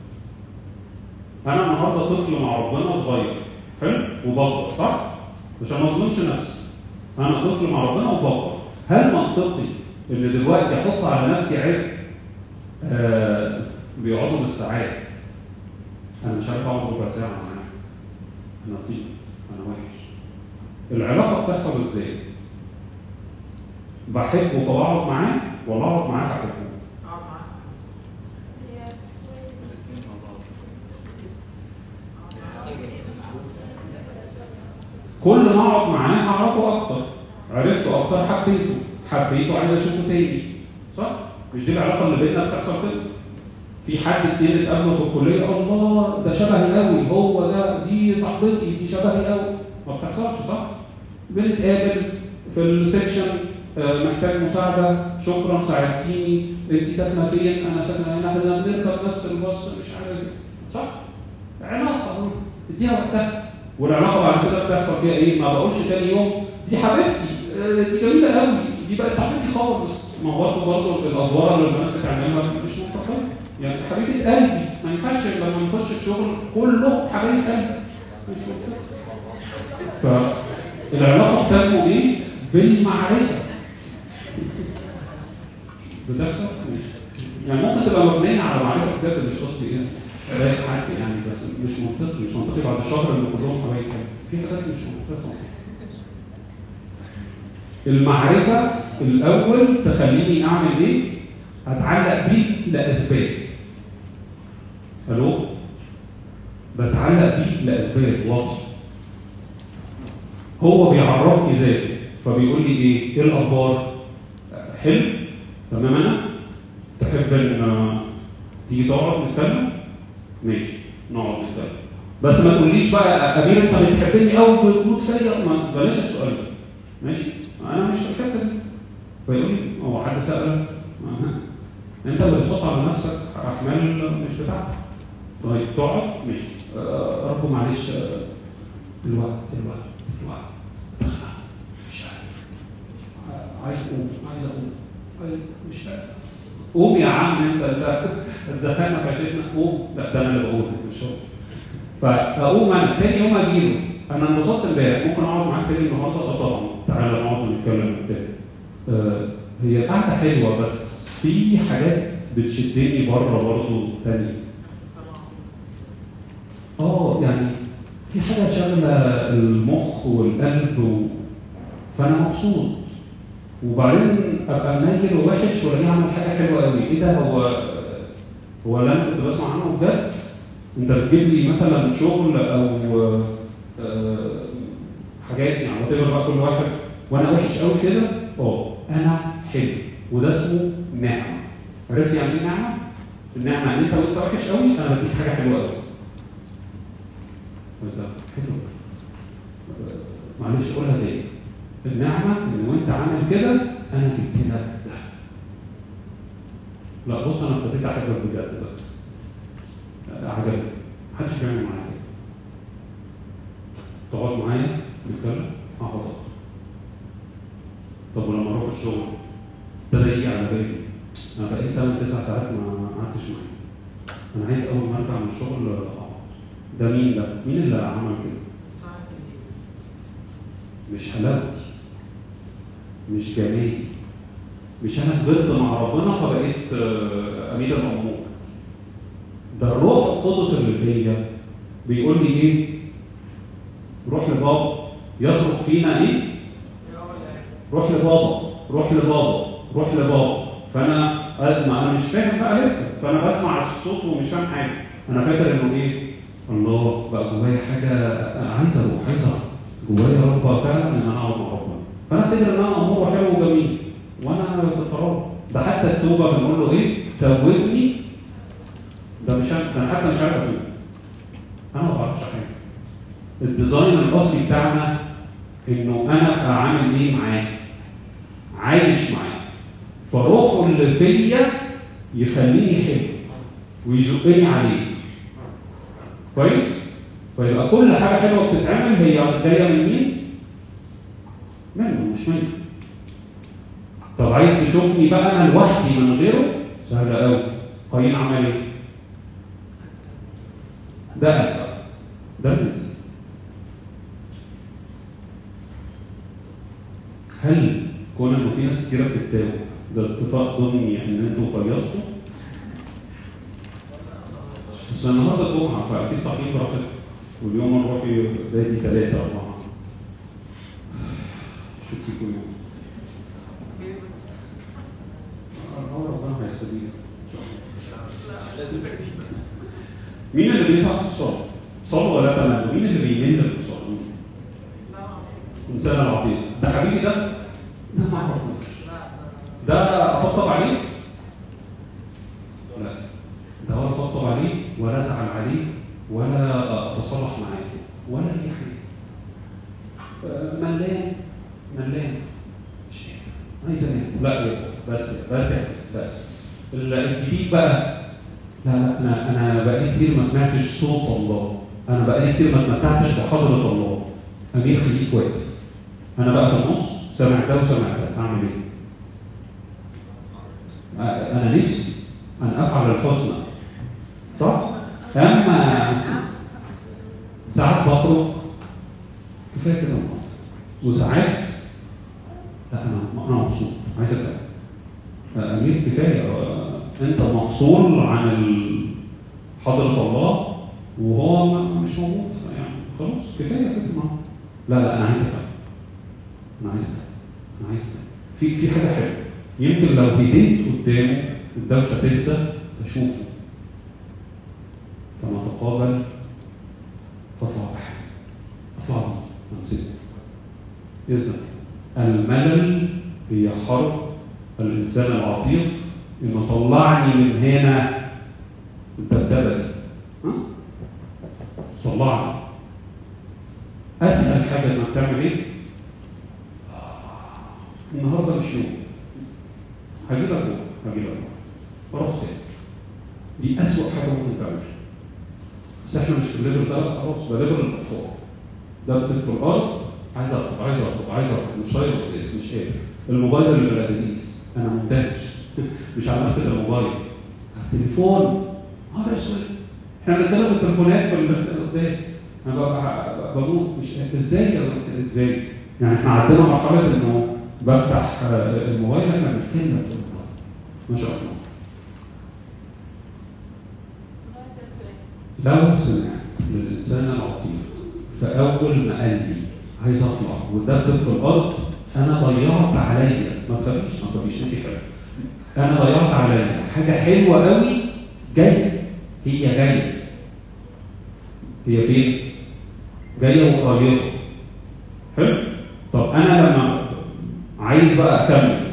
أنا النهاردة طفل مع ربنا صغير حلو وبكبر صح؟ عشان ما أظلمش نفسي مع ربنا وبكبر هل منطقي إن دلوقتي أحط على نفسي عبء؟ آه بيقعدوا بالساعات. أنا مش عارف أقعد ربع ساعة معاه أنا طيب أنا وحش. العلاقة بتحصل إزاي؟ بحبه فبقعد معاه ولا اقعد معاه فاحبه؟ اقعد كل ما اقعد معاه اعرفه أكتر. عرفته أكتر حبيته حبيته عايز أشوفه تاني صح؟ مش دي العلاقة اللي بيننا بتحصل كده؟ في حد اتنين اتقابلوا في الكلية الله ده شبهي قوي هو ده دي صاحبتي دي شبهي قوي ما بتحصلش صح؟ بنتقابل في السكشن آه، محتاج مساعدة شكرا ساعدتيني انت ساكنة فين أنا ساكنة هنا إحنا بنركب نفس الباص مش عارف. صح؟ علاقة اديها وقتها والعلاقة بعد كده بتحصل فيها إيه؟ ما بقولش تاني يوم دي حبيبتي دي جميلة قوي دي بقت صاحبتي خالص. ما هو برضه برضه الافوار اللي البنات بتعملها مش منطقية يعني حبيبة قلبي ما ينفعش لما نخش الشغل كله حبايب قلبي مش منطقي فالعلاقة بتنمو إيه؟ بالمعرفة. بتحصل؟ يعني ممكن تبقى مبنية على معرفة بجد مش قصدي إيه؟ يعني بس مش منطقي. مش منطقي بعد شهر إن كلهم حبايب في حاجات مش منطقية. المعرفة الأول تخليني أعمل إيه؟ أتعلق بيه لأسباب. ألو؟ بتعلق بيه لأسباب واضحة. هو بيعرفني ذاته فبيقول لي إيه؟ إيه الأخبار؟ حلو؟ تمام أنا؟ تحب إن تيجي تقعد نتكلم؟ ماشي نقعد نتكلم. بس ما تقوليش بقى أمير أنت بتحبني أوي فيا ما- بلاش السؤال ده. ماشي؟ أنا مش دي فيقول لي هو حد سالك. أنت اللي بتحط على نفسك أحمال مش بتاعتك. طيب تقعد؟ ماشي. آه رب معلش. آه الوقت الوقت الوقت. مش عارف. آه، عايز أقوم عايز أقوم. عايز مش عارف. قوم يا عم أنت. اتزهقنا في عشتنا قوم. لا ده أنا اللي بقول مش هو. فأقوم أنا. تاني يوم أجيله. أنا انبسطت امبارح. ممكن أقعد معاك تاني النهارده؟ آه طبعا. تعالى نقعد ونتكلم تاني آه هي قعده حلوة بس في حاجات بتشدني بره برضه تاني آه يعني في حاجة شغله المخ والقلب و... فأنا مبسوط. وبعدين أبقى ناجل ووحش وألاقيه عمل حاجة حلوة قوي. إيه ده؟ هو هو اللي أنا كنت بسمع عنه بجد؟ أنت بتجيب لي مثلا شغل أو آه، حاجات يعني وات بقى كل واحد. وأنا وحش قوي كده آه أنا حلو. وده اسمه نعمة. عرفت يعني إيه نعمة؟ النعمة ان أنت وانت وحش قوي أنا بديك حاجة حلوة قوي حلو. آه، معلش قولها تاني. النعمة إن وأنت عامل كده أنا جبت لك ده. لا بص أنا ابتديت احبك بجد بقى. عجبني. محدش بيعمل معايا. تقعد معايا نتكلم اقعد أقعد. طب ولما أروح الشغل ابتدى يجي على بالي. أنا بقيت 8 9 ساعات ما قعدتش معاه. أنا عايز أول ما أرجع من الشغل أقعد. ده مين ده؟ مين اللي عمل كده؟ مش حلاوتي مش جمالي مش أنا كبرت مع ربنا فبقيت آه، أمير الأمور ده الروح القدس اللي فيا بيقول لي إيه؟ روح لبابا. يصرخ فينا إيه؟ روح لبابا. روح لبابا. روح لبابا. فأنا ما أنا مش فاهم بقى لسه. فأنا بسمع الصوت ومش فاهم حاجة. أنا فاكر إنه إيه؟ الله بقى جوايا حاجة عايز أروح عايز أروح. جوايا رغبه فعلا إن أنا أقعد مع ربنا. فأنا افتكر إن أنا أمور حلو وجميل. وأنا في القرار ده حتى التوبة بنقول له إيه؟ توبني. ده مش أنا حتى مش عارف أتوب. أنا ما بعرفش حاجة الديزاين الأصلي بتاعنا إنه أنا ابقى عامل إيه معاه؟ عايش معاه. فروحه اللي فيا يخليني حلو ويزقني عليه. كويس؟ فيبقى كل حاجة حلوة بتتعمل هي جاية من مين؟ منه مش مني طب عايز تشوفني بقى أنا لوحدي من غيره؟ سهلة قوي قايين عمل إيه؟ ده. ده الناس هل كون أنه في ناس كتيرة بتتاوب ده اتفاق ضمني إن أنتوا فيصتوا؟ بس النهارده الجمعة فأكيد صاحيين براحتكم واليوم نروح بادي ثلاثة أربعة شوف يوم الله لا لازم مين اللي بيسعى في الصلاه؟ صلوا ولا تمام مين اللي في الصلاه؟ إنسان العظيم ده حبيبي ده؟ ده ما أعرفوش. ده أطبطب عليه؟ لا. ده ولا أطبطب عليه ولا ازعل عليه ولا أتصالح معاه ولا أي حاجة. ملان ملان. مش. عايز انام لا بس بس بس. ال- الجديد بقى. لا لا. أنا أنا بقالي كتير ما سمعتش صوت الله. أنا بقالي كتير ما اتمتعتش بحضرة الله. امير خليك واقف. أنا بقى في النص وسامع ده أعمل إيه؟ أنا نفسي أن أفعل الحسنى صح؟ أما ساعات بخرج كفاية كده. وساعات لا أنا أنا مبسوط عايز أبقى امير كفاية أنت مفصول عن حضرة الله وهو مش موجود يعني خلاص كفاية كده لا لا أنا عايز أبقى أنا عايز أنا عايز في في حاجة حلوة. يمكن لو هديت قدامه الدوشة تهدى فشوفه فنتقابل فاطلع بحاجه اطلع انسجم اذا الملل هي حرب. الإنسان العتيق. انه طلعني من هنا. الدبدبه دي؟ طلعني. اسهل حاجة إنك تعمل إيه؟ النهارده مش يوم. هجيبك بكرة هجيبك بكرة. تاني دي اسوء حاجة ممكن تعملها. بس إحنا مش في الليفل ده لا خلاص. ده ليفل الأطفال. ده بتبقى في الأرض عايز اطلب عايز اطلب عايز اطلب مش طايق مش قادر الموبايل اللي في الادريس أنا منتهش مش على ماسكه الموبايل على التليفون. آه اسود إحنا بنتكلم في التليفونات في القداس أنا بموت مش إزاي؟ إزاي؟ يعني إحنا عندنا مرحلة إنه بفتح آه، الموبايل إحنا بنتكلم في الموبايل. ما شاء الله لو سمعت من الانسان العظيم فأول ما قال لي عايز أطلع واتدبدب في الأرض أنا ضيعت عليا. ما تخافيش ما تخافيش أنت أنا ضيعت عليا. حاجة حلوة قوي جاية. هي جاية. هي فين؟ جاية وقريبة. حلو؟ طب أنا لما عايز بقى أكمل.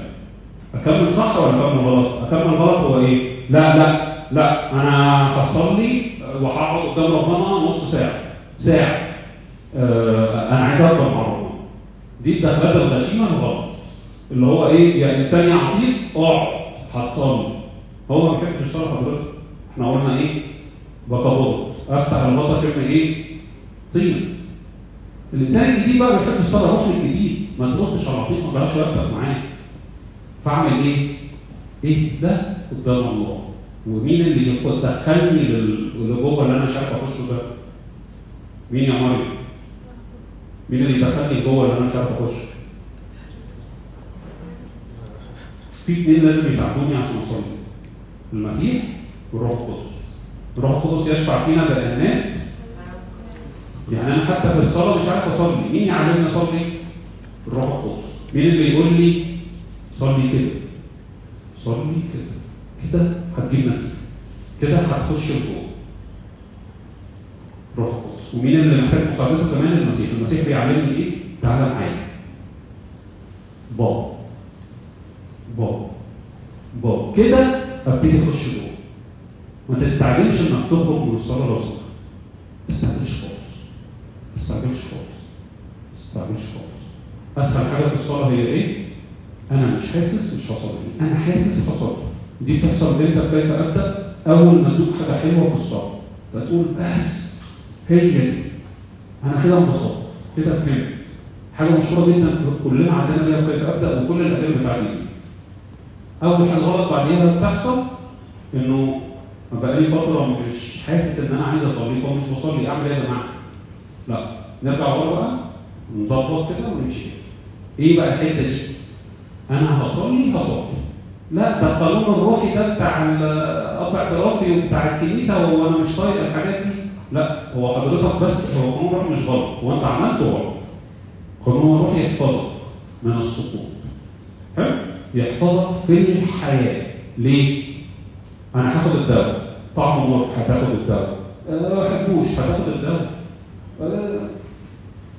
أكمل صح ولا أكمل غلط؟ أكمل غلط هو إيه؟ لا لا لا. أنا هصلي وهقعد قدام ربنا نص ساعة. ساعة. آه أنا عايز اكبر مع ربنا. دي الدخلات الغشيمة الغلط اللي هو إيه؟ يا إنسان يا اقعد هتصلي. هو ما بيحبش الصلاة حضرتك إحنا قلنا إيه؟ بقبض أفتح البطه شم إيه؟ طين الإنسان الجديد بقى بيحب الصلاة. روح للجديد ما تردش على طول ما تضيعش وقتك معاه فاعمل إيه؟ ده قدام الله ومين اللي يدخل- دخلني لل- لجوه اللي أنا مش عارف اخشه ده؟ مين يا مريم؟ مين اللي دخلني جوه اللي أنا مش عارف اخشه؟ في اثنين لازم يساعدوني عشان اصلي المسيح والروح القدس الروح القدس يشفع فينا بيانات يعني أنا حتى في الصلاة مش عارف أصلي مين يعلمني أصلي الروح القدس. مين اللي يقول لي صلي كده؟ صلي كده. كده هتجيب نفسك. كده هتخش لجوه روح القدس. ومين اللي محتاج مساعدته كمان؟ المسيح. المسيح بيعلمني إيه؟ تعالى معايا. بابا. بابا. بابا. كده ابتدي أخش جوه. ما تستعجلش إنك تخرج من الصلاة لو ما تستعجلش خالص. ما تستعجلش خالص. ما تستعجلش خالص. اسهل حاجة في الصلاة هي إيه؟ أنا مش حاسس مش هصلي أنا حاسس هصلي دي بتحصل إمتى في كيف أبدأ؟ أول ما تدوق حاجة حلوة في الصلاة. فتقول بس هي دي. أنا كده انبسطت كده فهمت. حاجة مشهورة جدا في كلنا عندنا بيها في كيف أبدأ وكل الاجيال بتاعتي أول حاجة غلط بعديها بتحصل إنه بقى لي فترة مش حاسس إن أنا عايز أصلي فمش بصلي. أعمل إيه يا جماعة؟ لا. نرجع ورا بقى نظبط كده ونمشي. إيه بقى الحتة دي؟ أنا هصلي هصلي. لا ده القانون الروحي ده بتاع قطع اعترافي وبتاع الكنيسة وأنا مش طايق الحاجات دي. لا هو حضرتك بس هو قانون الروحي مش غلط. هو أنت عملته غلط. قانون الروحي يحفظك من السقوط. حلو؟ يحفظك في الحياة. ليه؟ أنا هاخد الدواء. طعمه مر هتاخد الدواء. أه، ما بحبوش هتاخد الدواء. أه،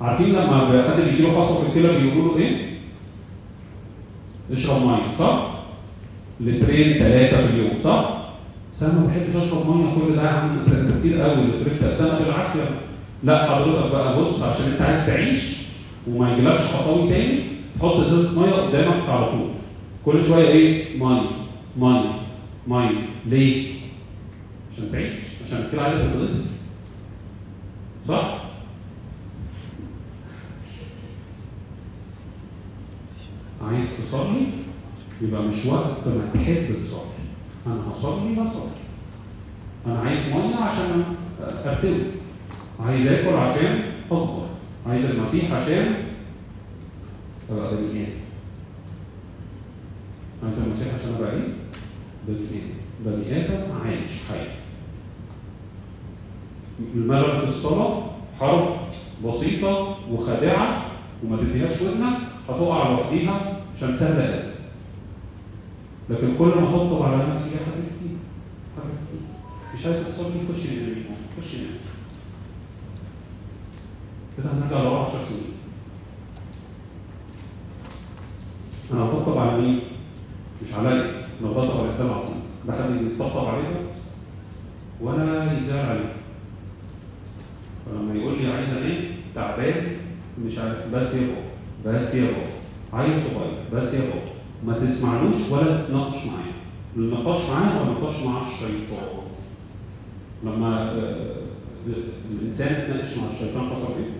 عارفين لما حد بيجي له حصوه في الكلى بيقولوا له إيه؟ اشرب مية صح؟ لترين ثلاثة في اليوم صح؟ بس أنا ما بحبش أشرب مية كل ده عم كتير قوي لترين ثلاثة بالعافيه لا حضرتك بقى بص عشان أنت عايز تعيش وما يجيلكش حصاوي تاني تحط إزازة مية قدامك على طول كل شوية إيه؟ مية مية مية ليه؟ عشان تعيش عشان الكلى عايزه تتغذى صح؟ عايز تصلي؟ يبقى مش وقت ما تحب تصلي. أنا هصلي هصلي أنا عايز مية عشان ابتدي عايز آكل عشان اكبر عايز المسيح عشان أبقى بني آدم عايز المسيح عشان أبقى إيه؟ بني آدم بني آدم عايش حي الملل في الصلاة حرب بسيطة وخادعة وما تديهاش ودنك. هتقع لوحديها سهله قوي لكن كل ما اطبطب على نفسي يا حبيبتي حبيبتي مش عايز تصلي خش نام خش نام كده هنرجع لورا 10 سنين. أنا بطبطب على مين؟ مش عليا. أنا بطبطب على الانسان العظيم ده حد يتطبطب عليها؟ ولا يتزعل عليها. فلما يقول لي عايز انام تعبان مش عارف. بس بابا بس يا بابا عيل صغير بس يا بابا ما تسمعلوش ولا تناقش معاه. النقاش معاه هو نقاش مع الشيطان؟ لما آه، الإنسان يتناقش مع الشيطان حصل إيه؟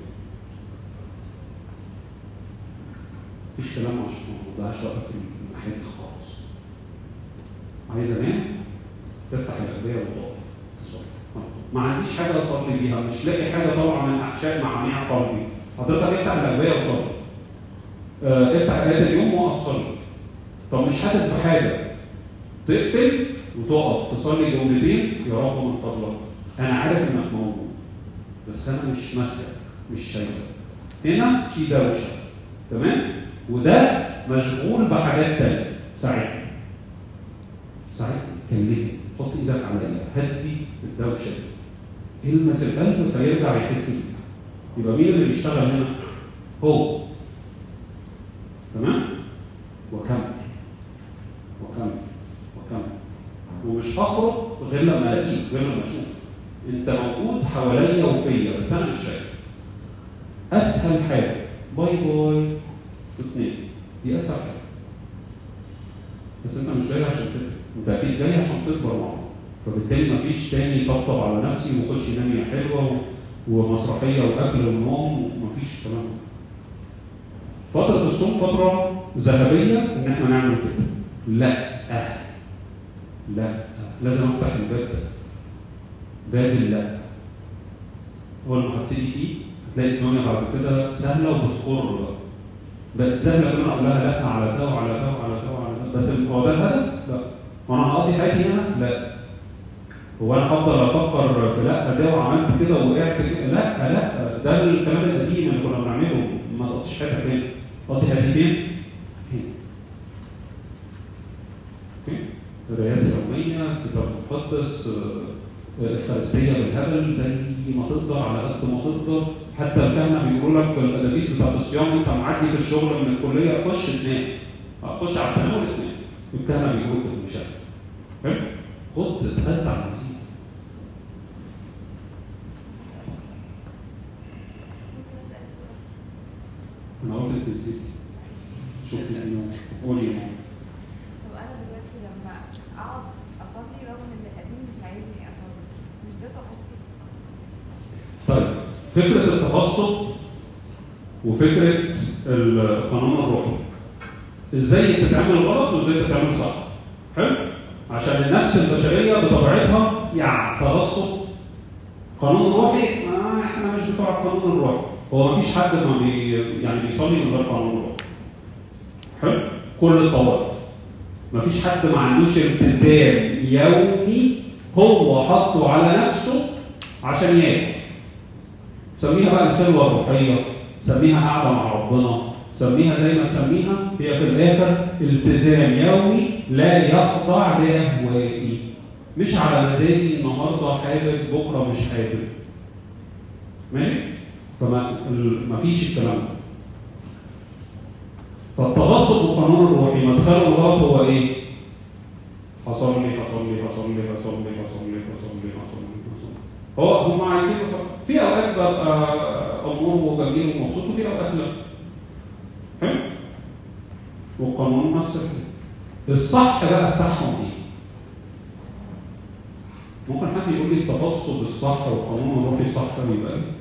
مفيش كلام مع الشيطان ما ضيعش وقتك في الناحيه خالص. عايز أنام؟ تفتح الاجبيه وتقف ما عنديش حاجة أصلي بيها. مش لاقي حاجة طالعة من أحشاء معاميع قلبي. حضرتك افتح الاجبيه وصلي افتح ايات اليوم وقف صلي طب مش حاسس بحاجة؟ تقفل وتقف تصلي جملتين يا رب من فضلك. أنا عارف إنك موجود بس أنا مش ماسكك مش شايفك. هنا في دوشة تمام؟ وده مشغول بحاجات تانية. ساعدني ساعدني كلمني. حط إيدك عليا هدي الدوشة دي. المس القلب فيرجع يحس بيها. يبقى مين اللي بيشتغل هنا؟ هو. تمام؟ وكمل وكمل وكمل ومش هخرج غير لما الاقيك غير لما اشوفك أنت موجود حواليا وفيا بس أنا مش شايف. أسهل حاجة. باي باي. اثنين دي أسهل حاجة. بس أنت مش جاي عشان كده أنت أكيد جاي عشان تكبر معاهم فبالتالي مفيش تاني طبطب على نفسي وخش نام يا حلوة ومسرحية وأكل ونوم مفيش الكلام ده. فترة الصوم فترة ذهبية إن إحنا نعمل كده. لا. لا. لازم أفتح الباب ده. باب اللا أول ما هبتدي فيه هتلاقي الدنيا بعد كده سهلة وبتقر بقى. بقت سهلة كمان أقول لها لا على ده وعلى ده وعلى ده وعلى ده. بس هو ده الهدف؟ لا. وأنا هقضي حياتي هنا؟ لا. هو أنا هفضل أفكر في لا ده وعملت كده ووقعت كده؟ لا لا. ده الكلام القديم اللي كنا بنعمله. ما تقضيش حياتك فين؟ تقضي حياتي فين؟ قرايات يومية كتاب مقدس آه، آه، افخارستيه بالهبل زي ما تقدر على قد ما تقدر. حتى الكهنه بيقولوا لك الادابيس بتاعت الصيام أنت معدي في الشغل من الكلية خش تنام آه، خش على التناول تنام الكهنه بيقولوا كده مش. حلو؟ خد اتغذى على المسيح ممكن اسال سؤال أنا قلت انت نسيتي شوفي اليوم قولي ماما. طب أنا دلوقتي لما أقعد أصلي رغم إن القديم مش عايزني أصلي مش ده تقصي طيب فكرة التبسط وفكرة القانون الروحي. إزاي تتعمل غلط وإزاي تتعمل صح؟ حلو؟ عشان النفس البشرية بطبيعتها يعني تبسط قانون روحي. ما إحنا مش بتوع القانون الروحي. هو ما فيش حد ما بي يعني بيصلي من غير قانون. روحي حلو؟ كل الطوائف. ما فيش حد ما عندوش التزام يومي هو حاطه على نفسه عشان ياكل. سميها بقى الخلوه الروحيه سميها قعدة مع ربنا. سميها زي ما تسميها هي في الآخر التزام يومي لا يخضع لاهوائي مش على مزاجي النهارده حابب بكرة مش حابب. ماشي؟ فما ما فيش الكلام ده فالتبسط بالقانون الروحي مدخله الغلط هو إيه؟ حصل لي حصل لي حصل لي حصل لي حصل لي حصل لي حصل لي هو هم عايزين في أوقات ببقى أمور وجميل ومبسوط وفي أوقات لا حلو؟ والقانون نفس الكلام الصح بقى بتاعهم إيه؟ ممكن حد يقول لي التبسط الصح والقانون الروحي الصح يبقى إيه؟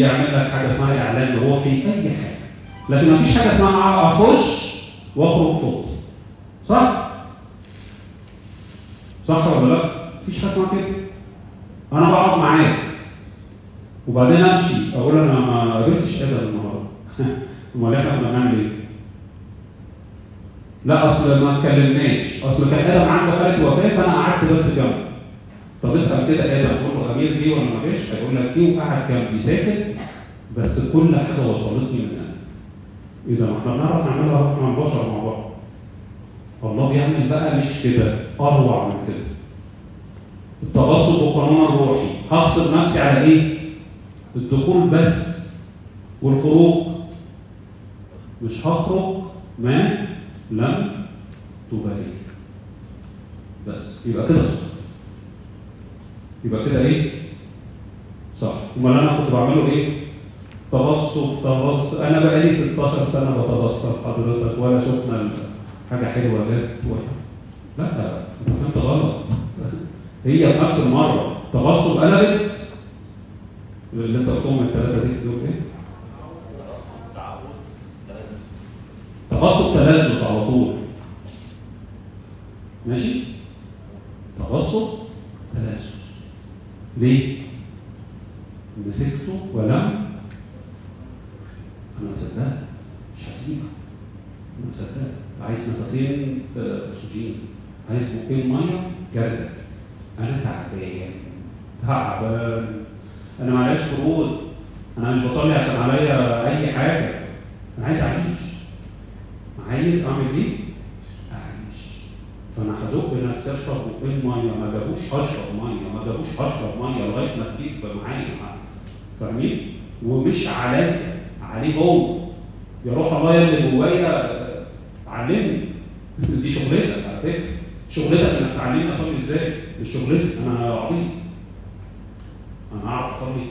يعمل لك حاجة اسمها إعلان روحي أي حاجة. لكن مفيش حاجة اسمها أخش وأخرج فاضي صح؟ صح ولا لا؟ مفيش حاجة اسمها كده. أنا بقعد معاك. وبعدين أمشي. أقول أنا ما قابلتش آدم النهارده. أمال إحنا كنا بنعمل إيه؟ لا أصل ما اتكلمناش. أصل كان آدم عنده حاله وفاة فأنا قعدت بس جنبه. طب اسأل كده آدم قول له أمير جه ولا ما جاش؟ هيقول لك جه وقعد جنبي ساكت. بس كل حاجة وصلتني من أنا إيه ده؟ ما إحنا بنعرف نعملها وإحنا البشر مع بعض. الله بيعمل بقى مش كده أروع من كده. التبسط والقانون الروحي هغصب نفسي على إيه؟ الدخول بس والخروج. مش هخرج ما لم تبالي. بس. يبقى كده صح. يبقى كده إيه؟ صح. أمال أنا كنت بعمله إيه؟ تبسط تبص أنا بقالي 16 سنة بتبسط حضرتك ولا شفنا حاجة حلوة جت لا أنت فهمت غلط. هي في نفس المرة. تبسط قلبت. اللي أنت قلتهم الثلاثه دي دول إيه؟ تبسط تلذذ على طول. ماشي؟ تبسط تلذذ. ليه؟ مسكته ولم أنا مصدقك مش هسيبك أنا مصدقك نفسين آه، أكسجين. عايز بقين ميه جردة أنا تعبان تعبان. أنا معليش فروض أنا مش بصلي عشان عليا أي حاجة. أنا عايز أعيش. عايز أعمل إيه؟ أعيش. فأنا هزق نفسي أشرب بقين ميه ما جابوش هشرب ميه ما جابوش هشرب ميه لغاية ما تجيب معايا. فاهمين؟ ومش عليا. عليه هو يا روح الله اللي جوايا علمني. دي شغلتك على فكره شغلتك إنك تعلمني اصلي إزاي؟ مش شغلتي أنا عبيط أنا أعرف اصلي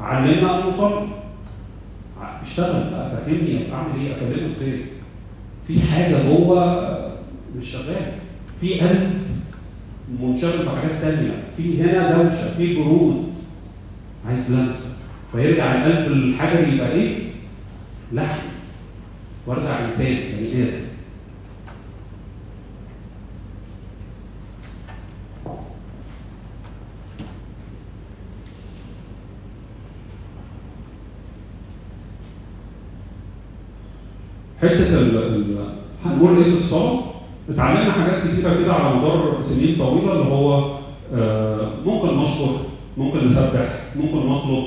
علمنا ان نصلي ع- اشتغل بقى فهمني اعمل إيه؟ أكلمه إزاي؟ في حاجة جوه مش شغاله في قلب منشغل بحاجات تانية. في هنا دوشة في برود عايز لمسة. فيرجع القلب الحاجة دي يبقى إيه؟ لحم. وارجع انسان بني آدم حتة هنقول إيه في الصلاة؟ اتعلمنا حاجات كتيرة كده على مدار سنين طويلة اللي هو آه، ممكن نشكر ممكن نسبح ممكن نطلب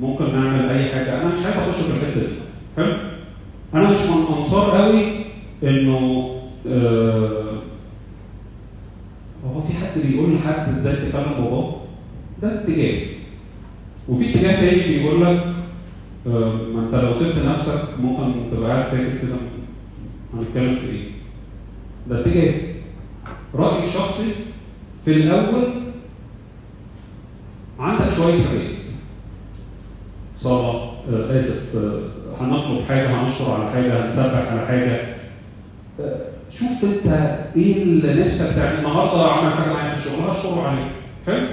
ممكن نعمل أي حاجة أنا مش عايز أخش في الحتة دي حلو؟ أنا مش من أنصار قوي إنه آه، هو في حد بيقول لحد إزاي تكلم باباه؟ ده اتجاه وفي اتجاه تاني بيقول لك ما انت لو سبت نفسك ممكن تبقى قاعد ساكت كده. هنتكلم في إيه؟ ده اتجاه. رأيي الشخصي في الأول عندك شوية حاجات. صلاة آه آسف آه هنطلب حاجة هنشكر على حاجة هنسبح على حاجة. آه شوف انت إيه اللي نفسك تعمل. النهارده عمل حاجة معايا في الشغل هشكره عليه حلو؟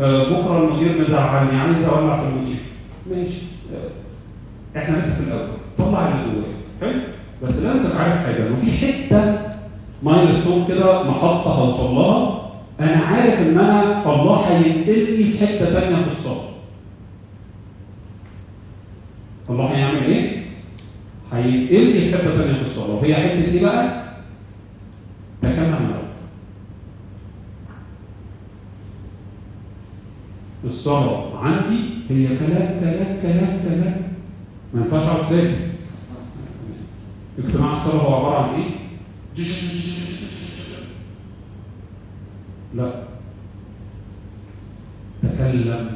آه بكرة المدير مزعلني عايز أولع في المدير. ماشي. آه إحنا لسه في الأول. طلع اللي جواك حلو؟ بس لازم تبقى عارف حاجة. انه في حتة مايلستون كده محطة هوصل لها. أنا عارف إن أنا الله هينقلني في حتة ثانية في الصلاه الله هيعمل إيه؟ هينقلني في حتة ثانية في الصلاه وهي حتة إيه بقى؟ تكلم الرب الصلاة عندي هي كلام كلام كلام كلام. ما ينفعش أقعد ساكت اجتماع الصلاة هو عبارة عن إيه؟ لا. تكلم.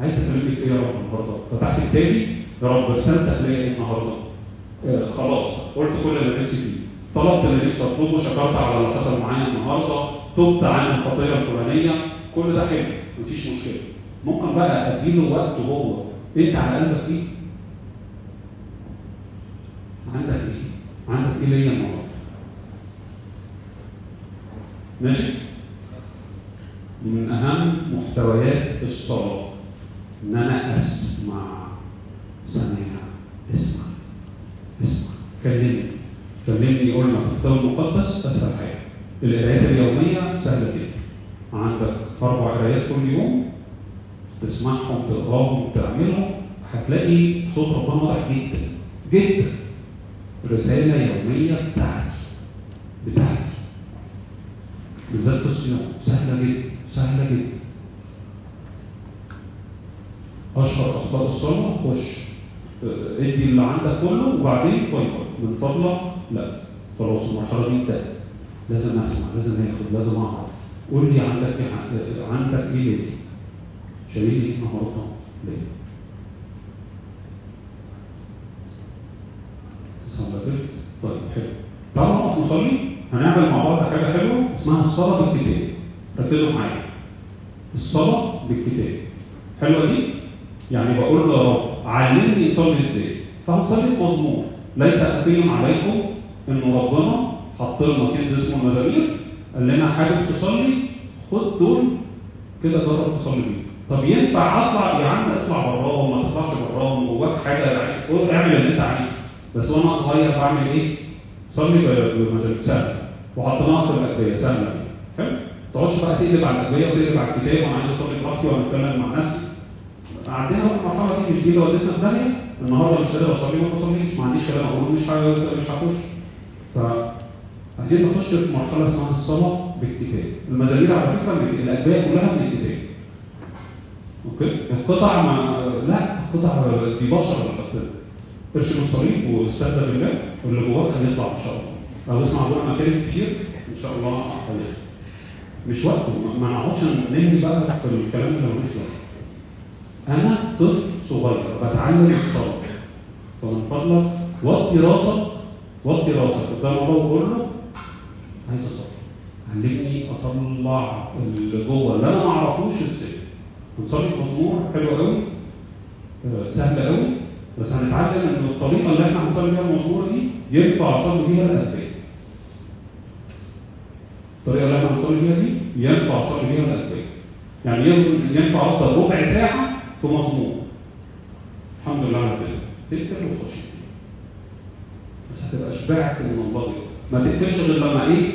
عايز تكلمني في إيه يا رب النهارده؟ فتحت كتابي؟ يا رب رسالتك ليا إيه النهارده؟ آه خلاص. قلت كل اللي نفسي فيه. طلبت اللي نفسي اطلبه شكرت على اللي حصل معايا النهارده. تبت عن الخطيه الفلانية. كل ده حلو. مفيش مشكلة. ممكن بقى أديله وقت هو. أنت على قلبك إيه؟ عندك إيه؟ عندك إيه ليا النهارده؟ ماشي؟ من أهم محتويات الصلاة. إن أنا أسمع. سمع اسمع. اسمع. كلمني. كلمني قلنا في الكتاب المقدس اسهل حاجة القرايات اليومية سهلة جدا. عندك أربع قرايات كل يوم. تسمعهم تقراهم تعملهم هتلاقي صوت ربنا واضح جدا. جدا. رساله يوميه بتاعتي بتاعتي بالذات في الصيام سهله جدا سهله جدا اشهر اخطاء الصلاه خش ادي اللي عندك كله وبعدين باي من فضلك لا خلاص المرحله دي انتهت لازم اسمع لازم اخد لازم اعرف قول لي عندك إيه عندك إيه ليه؟ شايل لي النهارده ليه؟ تلت طيب حلو. تعالوا نقف نصلي هنعمل مع بعض حاجة حلوة اسمها الصلاة بالكتاب. ركزوا معايا. الصلاة بالكتاب. حلوة دي؟ يعني بقول له يا رب علمني اصلي إزاي. فهنصلي بمزمور. ليس خفيا عليكم إن ربنا حط لنا كنز اسمه المزامير. قال لنا حابب تصلي؟ خد دول كده جرب تصلي بيهم. طب ينفع أطلع يا عم؟ اطلع براهم ما تطلعش براهم. جواك حاجة اعمل اللي انت عايزه. بس وأنا صغير بعمل إيه؟ صلي ب- بمزامير سهله وحطيناها في الاجبيه سهله حلو؟ ما تقعدش بقى تقلب على الاجبيه وتقلب على الكتاب وأنا عايز أصلي براحتي وأنا اتكلم مع نفسي عندنا المرحله دي مش دي اللي ودتنا في داهيه النهارده مش قادر أصلي وما بصليش. ما عنديش كلام أقوله. مش مش هخش ف عايزين نخش في مرحلة اسمها الصلاة بالكتاب. المزامير على فكرة الاجبيه كلها من الكتاب. okay؟ القطع ما لا القطع دي بشر حاطينها ارشم الصليب واستهدى بالله واللي جواك هيطلع إن شاء الله. لو اسمع ابونا مكان كتير إن شاء الله هيطلع مش وقته ما- ما نقعدش ننهي بقى في الكلام اللي ملوش وقت. أنا طفل صغير بتعلم الصلاة. فمن فضلك وطي راسك وطي راسك قدام الله وقول له عايز أصلي. علمني أطلع اللي جوه اللي أنا ما أعرفوش إزاي. هنصلي مزمور حلو قوي آه، سهل قوي بس هنتعلم إن الطريقة اللي إحنا هنصلي بيها المزمور دي ينفع أصلي بيها الادبيه الطريقة اللي إحنا هنصلي بيها دي ينفع أصلي بيها الادبيه يعني ين- ينفع أفضل ربع ساعة في مزمور الحمد لله على كده تقفل وتخش. بس هتبقى شبعت من دي. ما تقفلش غير لما إيه؟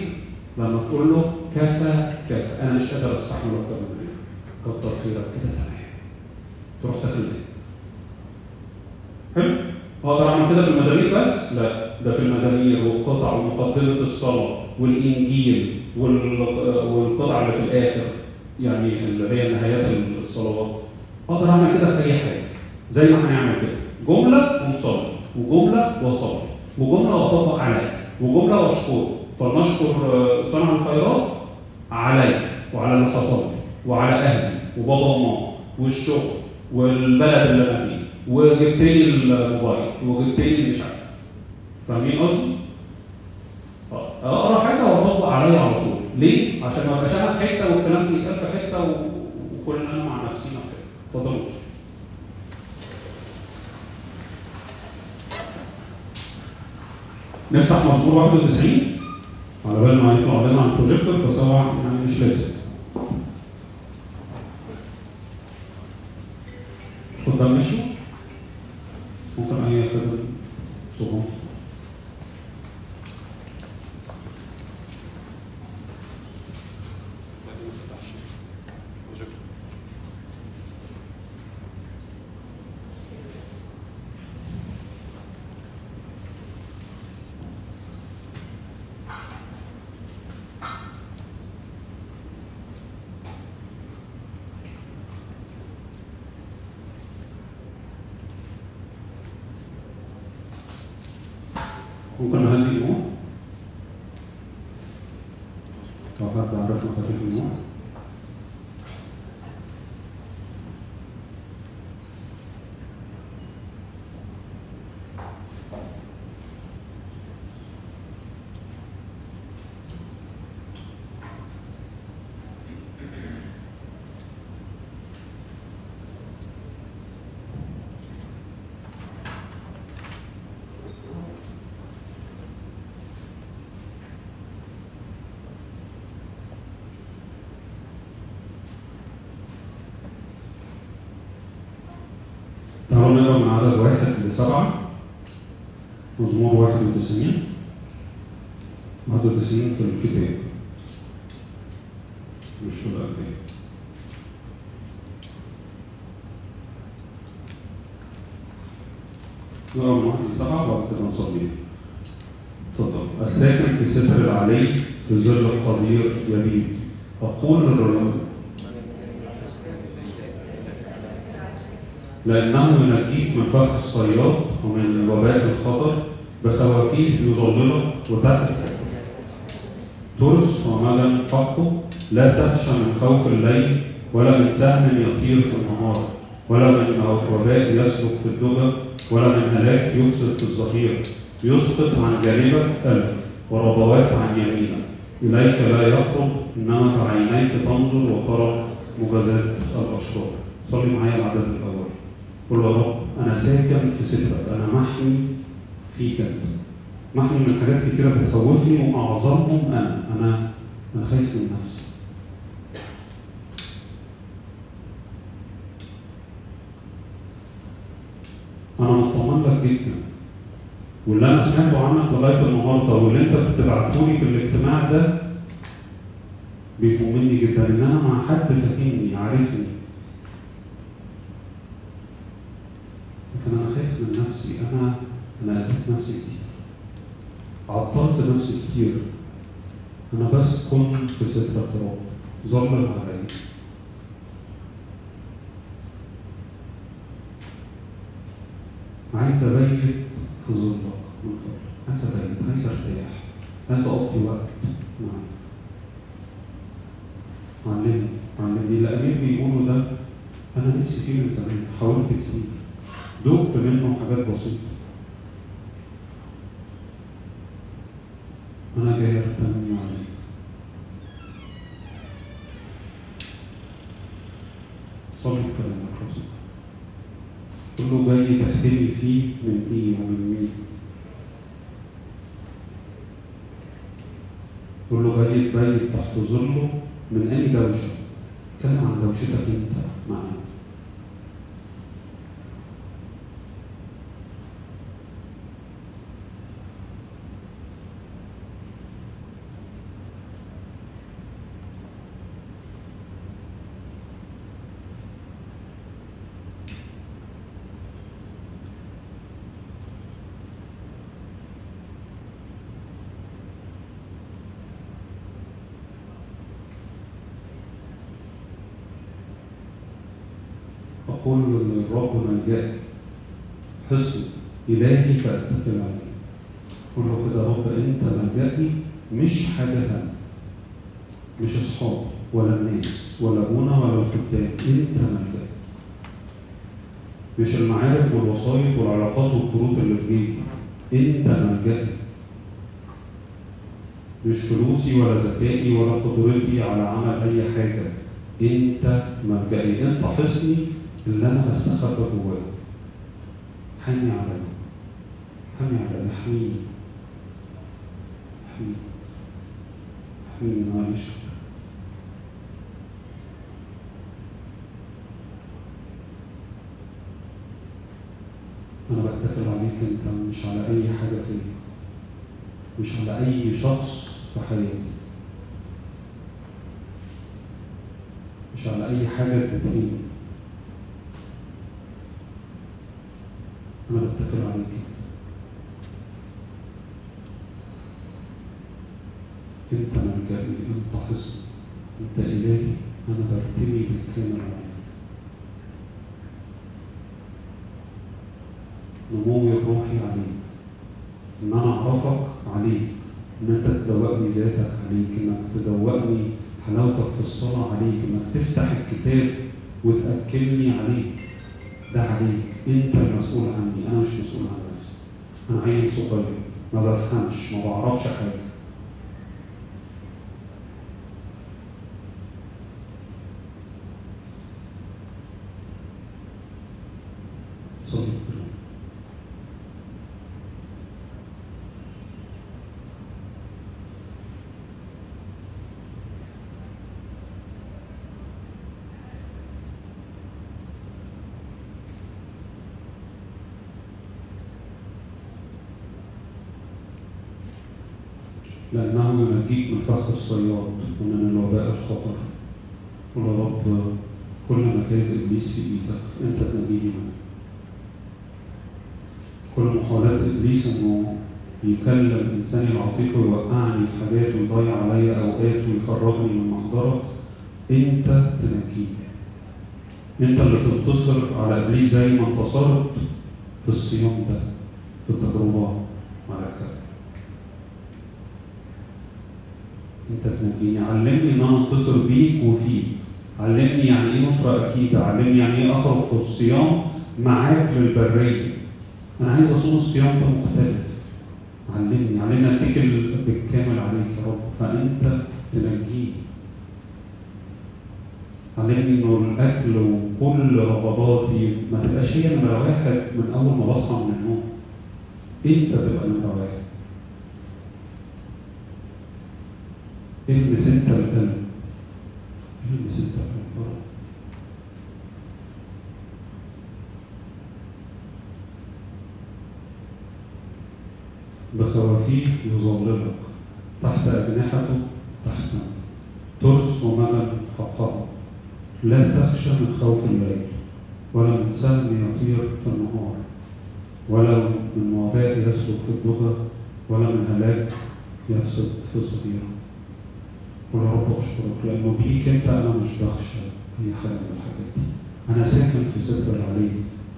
لما تقول له كفى كفى. أنا مش قادر أستحمل أكتر من كده. كتر خيرك. كده تمام. تروح إيه؟ حلو؟ أقدر اعمل كده في المزامير بس؟ لا. ده في المزامير والقطع ومقدمة الصلاة والإنجيل وال- والقطع اللي في الآخر يعني اللي هي نهايات الصلوات. أقدر اعمل كده في أي حاجة. زي ما هنعمل كده. جملة ونصلي وجملة واصلي وجملة وأطبق عليا وجملة واشكر. فلنشكر آه، صانع الخيرات عليا وعلى اللي حصل وعلى أهلي وبابا وماما والشغل والبلد اللي أنا فيه. وجبت لي الموبايل وجبت لي مش عارف فاهمين قصدي؟ آه، اقرا حاجة واطبق عليا على طول. ليه؟ عشان ما ابقاش أنا في حتة والكلام بيتقال في حتة و- وكلنا أنا مع نفسينا في حتة. اتفضلوا. نفتح مزمور 91 على بال ما يطلع لنا على البروجيكتور بس هو يعني مش لازم. قدام مشوا ممكن اي خدمه صغير ممكن نهدي النور لو حد عرف نقرا من عدد واحد لسبعة. مزمور واحد وتسعين واحد وتسعين في الكتاب. مش في الأربعين. نقرا من واحد لسبعة وبعد كده نصلي. اتفضل. الساكن في ستر العلي في ظل القدير يبيد أقول للرجل لأنه ينجيك من فخ الصياد ومن وباء الخطر بخوافيه يظللك وتحت ترس ومدى حقه لا تخشى من خوف الليل ولا من سهم يطير في النهار ولا من وباء يسلك في الدجى ولا من هلاك يفسد في الظهير. يسقط عن جانبك ألف وربوات عن يمينك. إليك لا يقرب إنما بعينيك تنظر وترى مجازات الأشرار. صلي معايا العدد الأول قل رب أنا ساكن في سترك أنا محمي فيك محمي من حاجات كتيرة بتخوفني وأعظمهم أنا. أنا أنا خايف من نفسي. أنا مطمن لك جدا. واللي أنا سمعته عنك لغاية النهاردة واللي أنت بتبعته لي في الاجتماع ده بيطمني جدا إن أنا مع حد فاهمني عارفني. أنا خايف من نفسي أنا أنا أذيت نفسي كتير. عطلت نفسي كتير. أنا بس كنت في سترة رب ظلم عليا. عايز أبيت في ظلك من فضلك عايز أبيت عايز أرتاح. عايز أقضي وقت معاك. علمني اللي أمير بيقوله ده أنا نفسي فيه من زمان. حاولت كتير. دقت منه حاجات بسيطة. أنا جاي أرتمي عليك صلي كلامك رسول كله جاي تحتمي فيه من إيه ومن مين. كله جاي تبيت تحت ظله من أي دوشة. اتكلم عن دوشتك أنت معايا أقول للرب ملجأي حصن إلهي فأتكل عليه قول له كده يا رب أنت ملجأي مش حاجة تانية مش أصحاب ولا الناس ولا أبونا ولا الخدام أنت ملجأي مش المعارف والوسائط والعلاقات والكروت اللي في جيبي أنت ملجأي مش فلوسي ولا ذكائي ولا قدرتي على عمل أي حاجة. أنت ملجأي أنت حصني اللي أنا بستخبى جواه حامي عليا حامي عليا احميني احميني احميني معلش أنا بتكل عليك أنت مش على أي حاجة فيا مش على أي شخص في حياتي مش على أي حاجة تدهيني أنا بتكل عليك أنت. ملجأي أنت حصن أنت إلهي. أنا برتمي بالكامل عليك. نموي الروحي عليك. إن أنا أعرفك عليك. إن أنت تدوقني ذاتك عليك. إنك تدوقني حلاوتك في الصلاة عليك. إنك تفتح الكتاب وتأكلني عليك. ده عليك. أنت المسؤول عني. أنا مش مسؤول عن نفسي. أنا عيل صغير ما بفهمش. ما بعرفش حاجة. صلي. لأنه ينجيك من فخ الصياد ومن الوباء الخطر. قل يا رب كل ما كانت إبليس في إيدك أنت تنجيني منه كل محاولات إبليس إنه يكلم إنساني العتيق ويوقعني في حاجات ويضيع عليا أوقات ويخرجني من محضرك أنت تنجيني. أنت اللي تنتصر على إبليس زي ما انتصرت في الصيام ده في التجربة على الكلام. أنت تنجيني علمني ان أنا اتصل بيك وفيك علمني يعني إيه نصرة اكيدة علمني يعني إيه أخرج في الصيام معاك للبرية. أنا عايز أصوم الصيام ده مختلف. علمني. علمني أتكل بالكامل عليك يا رب. فأنت تنجيني علمني إنه الأكل وكل رغباتي ما تبقاش هي نمره واحد من أول ما بصحى من النوم. أنت تبقى نمره واحد المس انت القلب المس انت القلب. بخوافيه يظللك تحت أجنحته تحت ترس ومدى حقه لا تخشى من خوف الليل ولا من سهم يطير في النهار. ولا من وباء يسلك في الدجى ولا من هلاك يفسد في الصغيرة قل يا رب أشكرك لأنه بيك أنت أنا مش بخشى أي حاجة من الحاجات دي أنا ساكن في ستر العلي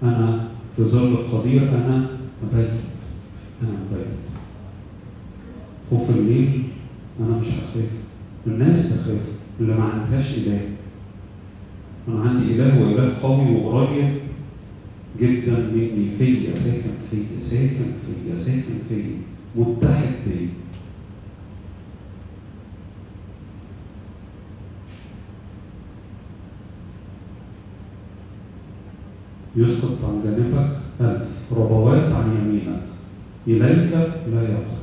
أنا في ظل القدير أنا مبيت أنا مبيت خوف الليل أنا مش هخاف الناس تخاف اللي ما عندهاش إله أنا عندي إله وإله قوي وقريب جدا مني فيا ساكن فيا ساكن فيا ساكن فيا متحد بيا يسقط عن جانبك ألف ربوات عن يمينك. إليك لا يقع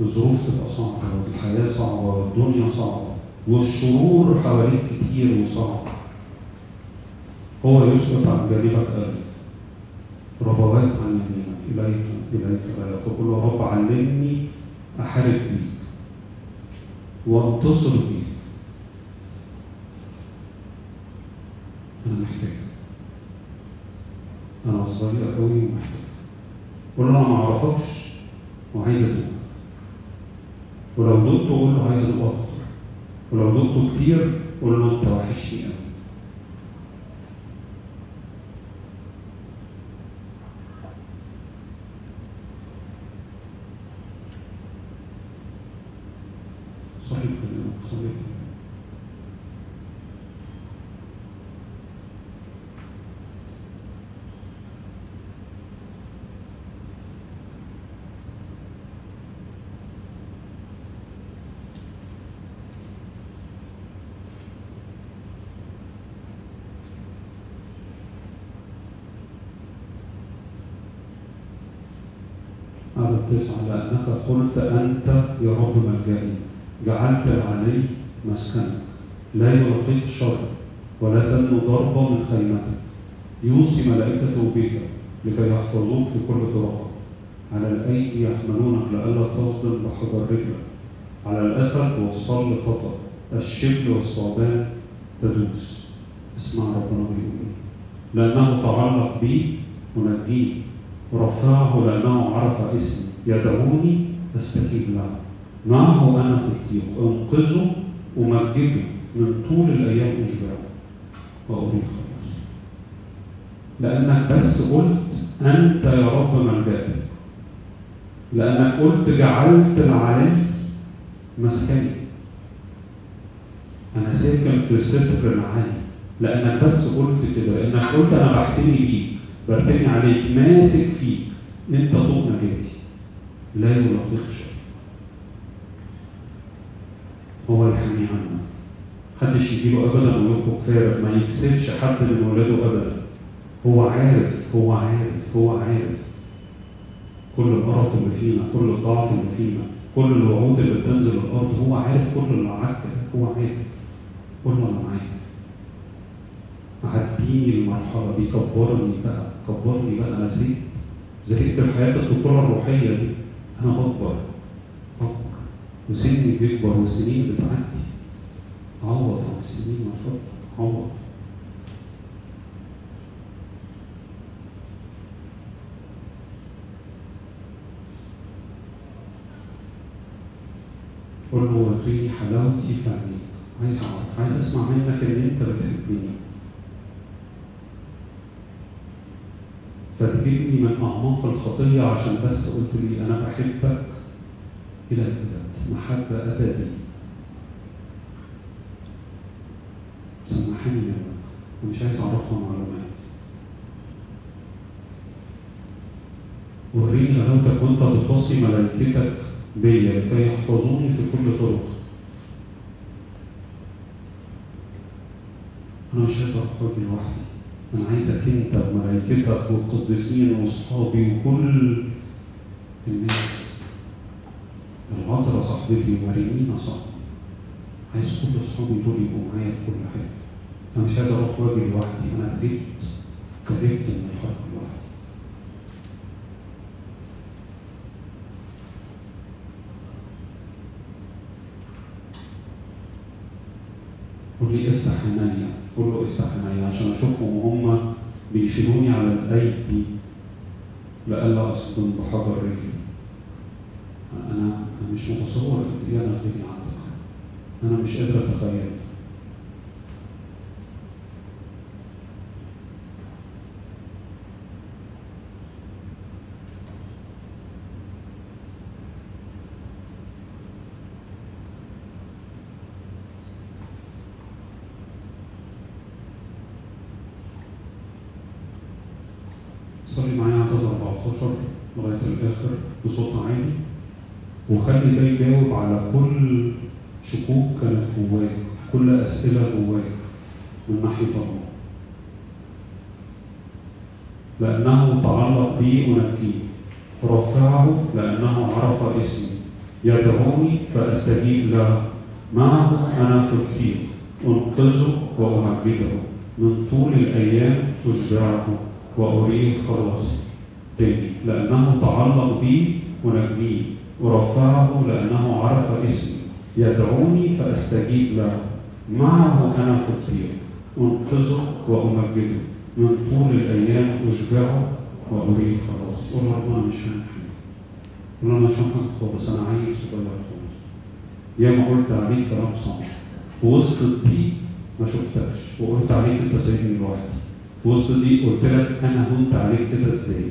الظروف تبقى صعبة والحياة صعبة والدنيا صعبة والشرور حواليك كتير وصعب. هو يسقط عن جانبك ألف ربوات عن يمينك. إليك إليك لا يقع يا رب علمني أحارب بيك وأنتصر بيك أنا محتاج. أنا صغير أوي ومحتاج قول له أنا ما أعرفكش وعايز أدوق. ولو دقته قول له عايز أكتر ولو دقته كتير قول له أنت وحشني أوي صلي بكلامك صلي بكلامك عدد تسعة قلت أنت يا رب ملجئي جعلت العلي مسكنك. لا يلقيك شر ولا تنمو ضربة من خيمتك. يوصي ملائكته بك لكي يحفظوك في كل طرقك. على الأيدي يحملونك لئلا تصدم بحجر رجلك. على الأسد والصل خطأ الشبل والثعبان تدوس. اسمع ربنا بيقول إيه لأنه تعلق بي ونجيه ورفعه لأنه عرف اسمي. يدعوني؟ أستجيب له معه أنا في الضيق أنقذه أمجده من طول الأيام أشبعه وأريد خلاص. لأنك بس قلت أنت يا رب ملجأي لأنك قلت جعلت العلي مسكني. أنا ساكن في ستر العلي. لأنك بس قلت كده. لأنك قلت أنا بحتمي بيك. برتمي عليك. ماسك فيك. أنت طوق نجاتي لا يلاقيك شيء هو يحمي عنك محدش يجيله ابدا ويخرج فارغ ما يكسفش حد من ولاده ابدا. هو عارف هو عارف هو عارف. كل القرف اللي فينا كل الضعف اللي فينا كل الوعود اللي بتنزل الأرض هو عارف كل اللي عك هو عارف. كل اللي معاك. عديني المرحلة دي كبرني بقى كبرني بقى. أنا زهقت. زهقت الحياة الطفولة الروحية دي. أنا بكبر بكبر وسني بيكبر والسنين بتعدي. عوض عن السنين فضلك عوض. قل له وريني حلاوتي في عينيك. عايز أعرف عايز أسمع منك إن أنت بتحبني. فتجيبني من أعماق الخطية عشان بس قلت لي أنا بحبك إلى الأبد محبة ابديه سمحني منك ومش عايز أعرفها معلومات وريني غلاوتك وانت بتوصي ملائكتك بيا لكي يحفظوني في كل طرق. أنا مش عايز واجي لوحدي. أنا عايزك انت وملائكتك والقديسين واصحابي وكل الناس. العذراء صاحبتي ومارينينا صاحبتي عايز كل اصحابي دول يبقوا معايا في كل حاجة. أنا مش عايز أروح واجي لوحدي. أنا تعبت تعبت من الحرب لوحدي قول لي افتح عينيا قول له افتح عينيا عشان أشوفهم وهم بيشيلوني على الايدي لئلا أصدم بحجر رجلي. أنا مش متصور قد إيه أنا عنك أنا مش قادر أتخيل صلي معايا عدد 14 لغاية الآخر بصوت عالي وخلي ده يجاوب على كل شكوك كانت جواك كل أسئلة جواك من ناحية الله لأنه تعلق بي أنجيه رفعه لأنه عرف اسمي. يدعوني فأستجيب له. معه أنا في الخير أنقذه وأمجده من طول الأيام أشجعه وأريه خلاص. تاني لأنه تعلق بي أنجيه ورفعه لأنه عرف اسمي. يدعوني فأستجيب له. معه أنا في الطير أنقذه وأمجده. من طول الأيام أشجعه وأريه خلاص قول ربنا مش فاهم حاجة أنا مش فاهم حاجة خالص. أنا عيل صغير خالص. يا ما قلت عليك كلام صعب في وسط دي ما شفتكش. وقلت عليك أنت سايبني لوحدي. في وسط دي قلت لك أنا هنت عليك كده إزاي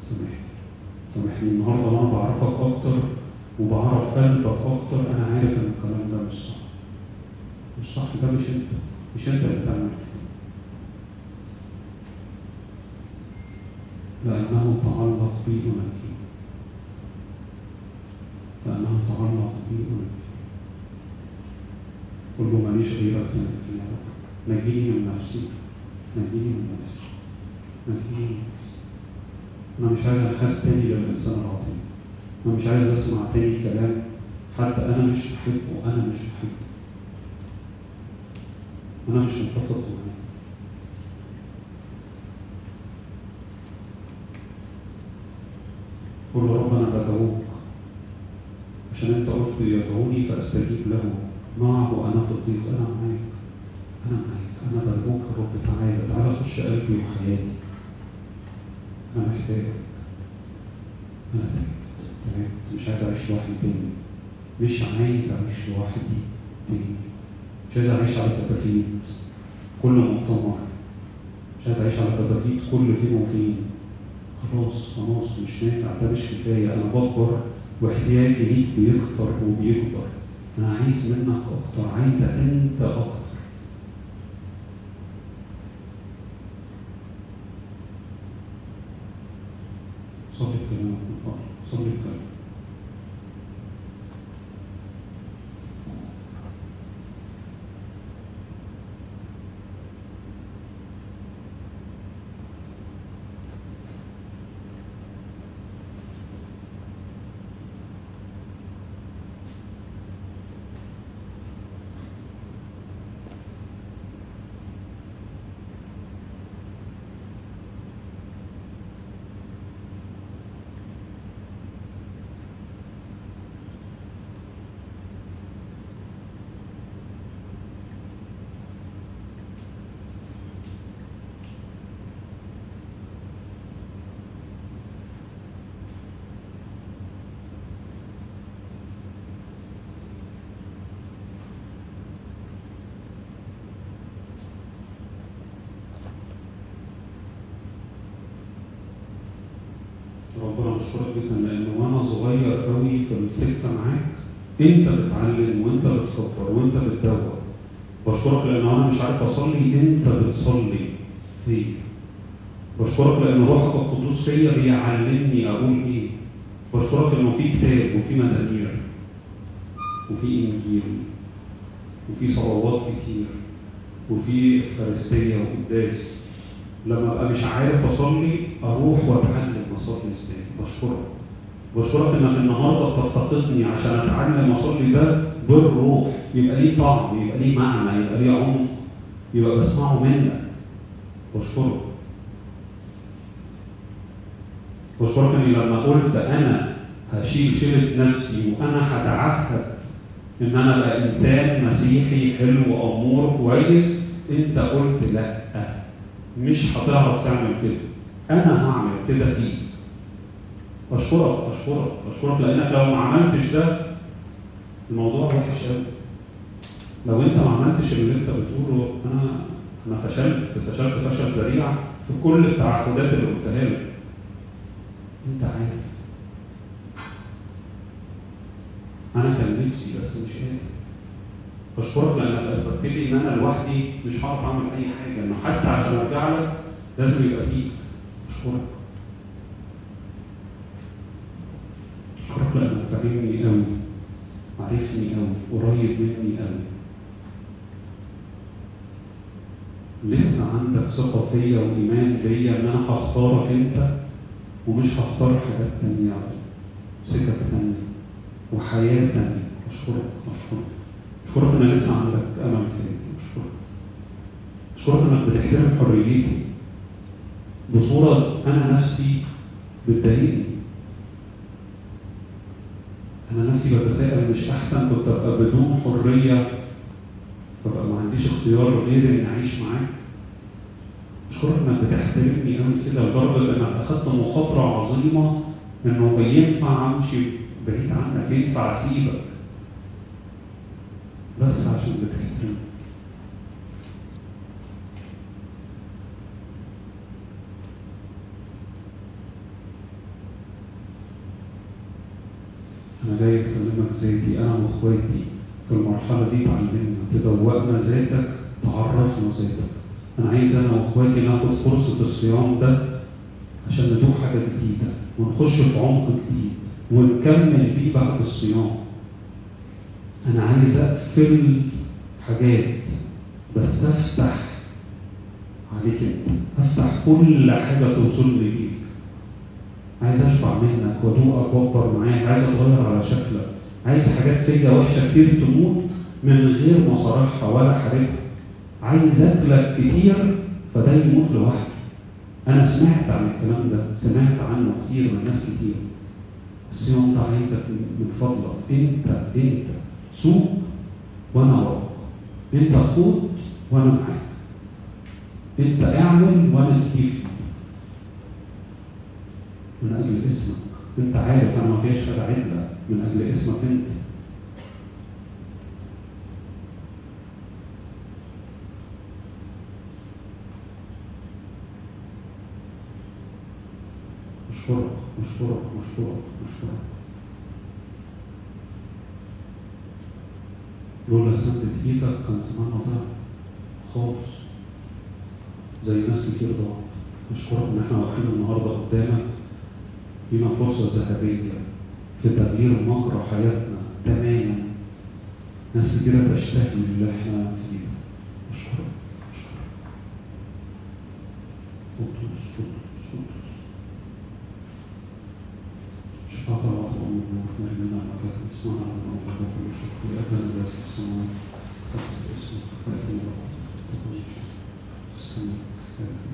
سامحني سامحني النهارده وأنا بعرفك أكتر وبعرف قلبك أكتر أنا عارف إن الكلام ده مش صح. مش صح ده مش أنت. مش أنت اللي بتعمل لأنه تعلق بي أنجي لأنه تعلق بي أنجي قل له ماليش غيرك يا رب نجيني من نفسي. نجيني من نفسي. نجيني من نفسي. أنا مش عايز أنحاز تاني للإنسان العظيم أنا مش عايز أسمع تاني كلام. حتى أنا مش بحبه وأنا مش بحبه أنا مش متفق معاه. قل له رب أنا بدعوك. عشان أنت قلت يدعوني فأستجيب له معه أنا في الضيق أنا معاك. أنا معاك. أنا بدعوك يا رب تعالى. تعالى خش قلبي وحياتي. أنا محتاج أنا تمام مش عايز اعيش لوحدي تاني مش عايز أعيش لوحدي. تاني. مش عايز أعيش على فتافيت كل مؤتمر مش عايز أعيش على فتافيت كل فين وفين خلاص خلاص مش نافع ده مش كفايه أنا بكبر واحتياجي ليك بيكبر وبيكبر أنا عايز منك أكتر عايزك أنت أكتر 300分、まあ、300回 بشكرك جدا لأن وأنا صغير قوي في السكه معاك. أنت بتعلم وأنت بتكبر وأنت بتدور. بشكرك لأن أنا مش عارف أصلي أنت بتصلي فيا. بشكرك لأن روحك القدوس فيا بيعلمني أقول إيه. بشكرك انه في كتاب وفي مزامير وفي إنجيل وفي صلوات كتير وفي إفخارستية وقداس. لما أبقى مش عارف أصلي أروح وأتعلم اصلي إزاي بشكرك. بشكرك إنك النهارده بتفتقدني عشان أتعلم أصلي ده بالروح. يبقى ليه طعم يبقى ليه معنى يبقى ليه عمق. يبقى بسمعه منك. بشكرك. بشكرك إني لما قلت أنا هشيل شيلة نفسي وأنا هتعهد إن أنا أبقى إنسان مسيحي حلو امور كويس أنت قلت لأ. مش هتعرف تعمل كده. أنا هعمل كده فيك. أشكرك أشكرك أشكرك لأنك لو ما عملتش ده الموضوع وحش قوي لو أنت ما عملتش اللي أنت بتقوله أنا أنا فشلت فشلت فشل ذريع في كل التعهدات اللي قلتها لك. أنت عارف. أنا كان نفسي بس مش قادر. بشكرك لانك أثبتت لي إن أنا لوحدي مش هعرف أعمل أي حاجة إنه حتى عشان أرجع لك لازم يبقى فيك. أشكرك. اشكرك لانك فاهمني قوي عارفني قوي قريب مني قوي لسه عندك ثقة فيا وإيمان بيا إن أنا هختارك أنت ومش هختار حاجات تانية سكك تانية وحياة تانية. أشكرك أشكرك. أشكرك إن لسه عندك أمل فيا أشكرك. أشكرك إنك بتحترم حريتي. بصورة أنا نفسي بتضايقني أنا نفسي بتساءل مش أحسن كنت أبقى بدون حرية فبقى ما عنديش اختيار غير إني أعيش معاك أشكرك إنك بتحترمني قوي كده لدرجة إنك أخدت مخاطرة عظيمة إنه ينفع أمشي بعيد عنك ينفع أسيبك. بس عشان بتحترمني. أنا جاي أسلمك ذاتي أنا وإخواتي في المرحلة دي اتعلمنا تدوقنا ذاتك تعرفنا ذاتك أنا عايز أنا وإخواتي ناخد فرصة الصيام ده عشان ندوق حاجة جديدة ونخش في عمق جديد ونكمل بيه بعد الصيام. أنا عايز أقفل حاجات بس أفتح عليك أنت. أفتح كل حاجة توصلني بيك عايز أشبع منك وادوقك وأكبر معاك عايز أتغير على شكلك. عايز حاجات فيا وحشة كتير تموت من غير ما صارحها ولا حاربها عايز أكلك كتير فده يموت لوحده. أنا سمعت عن الكلام ده سمعت عنه كتير من ناس كتير. الصيام ده عايزك من فضلك انت انت سوق وأنا وراك. انت خد وأنا معاك. انت أعمل وأنا اديك من أجل اسمك. أنت عارف أنا ما فيش حاجة عدلة. من أجل اسمك أنت. اشكرك اشكرك اشكرك اشكرك لولا سندت إيدك كان زماننا ضاع خالص. زي ناس كتير ضاعت. اشكرك إن إحنا واقفين النهارده قدامك. لينا فرصة ذهبية في تغيير مجرى حياتنا تماما. ناس كتيرة تشتهي اللي إحنا فيه. أشكرك. أشكرك.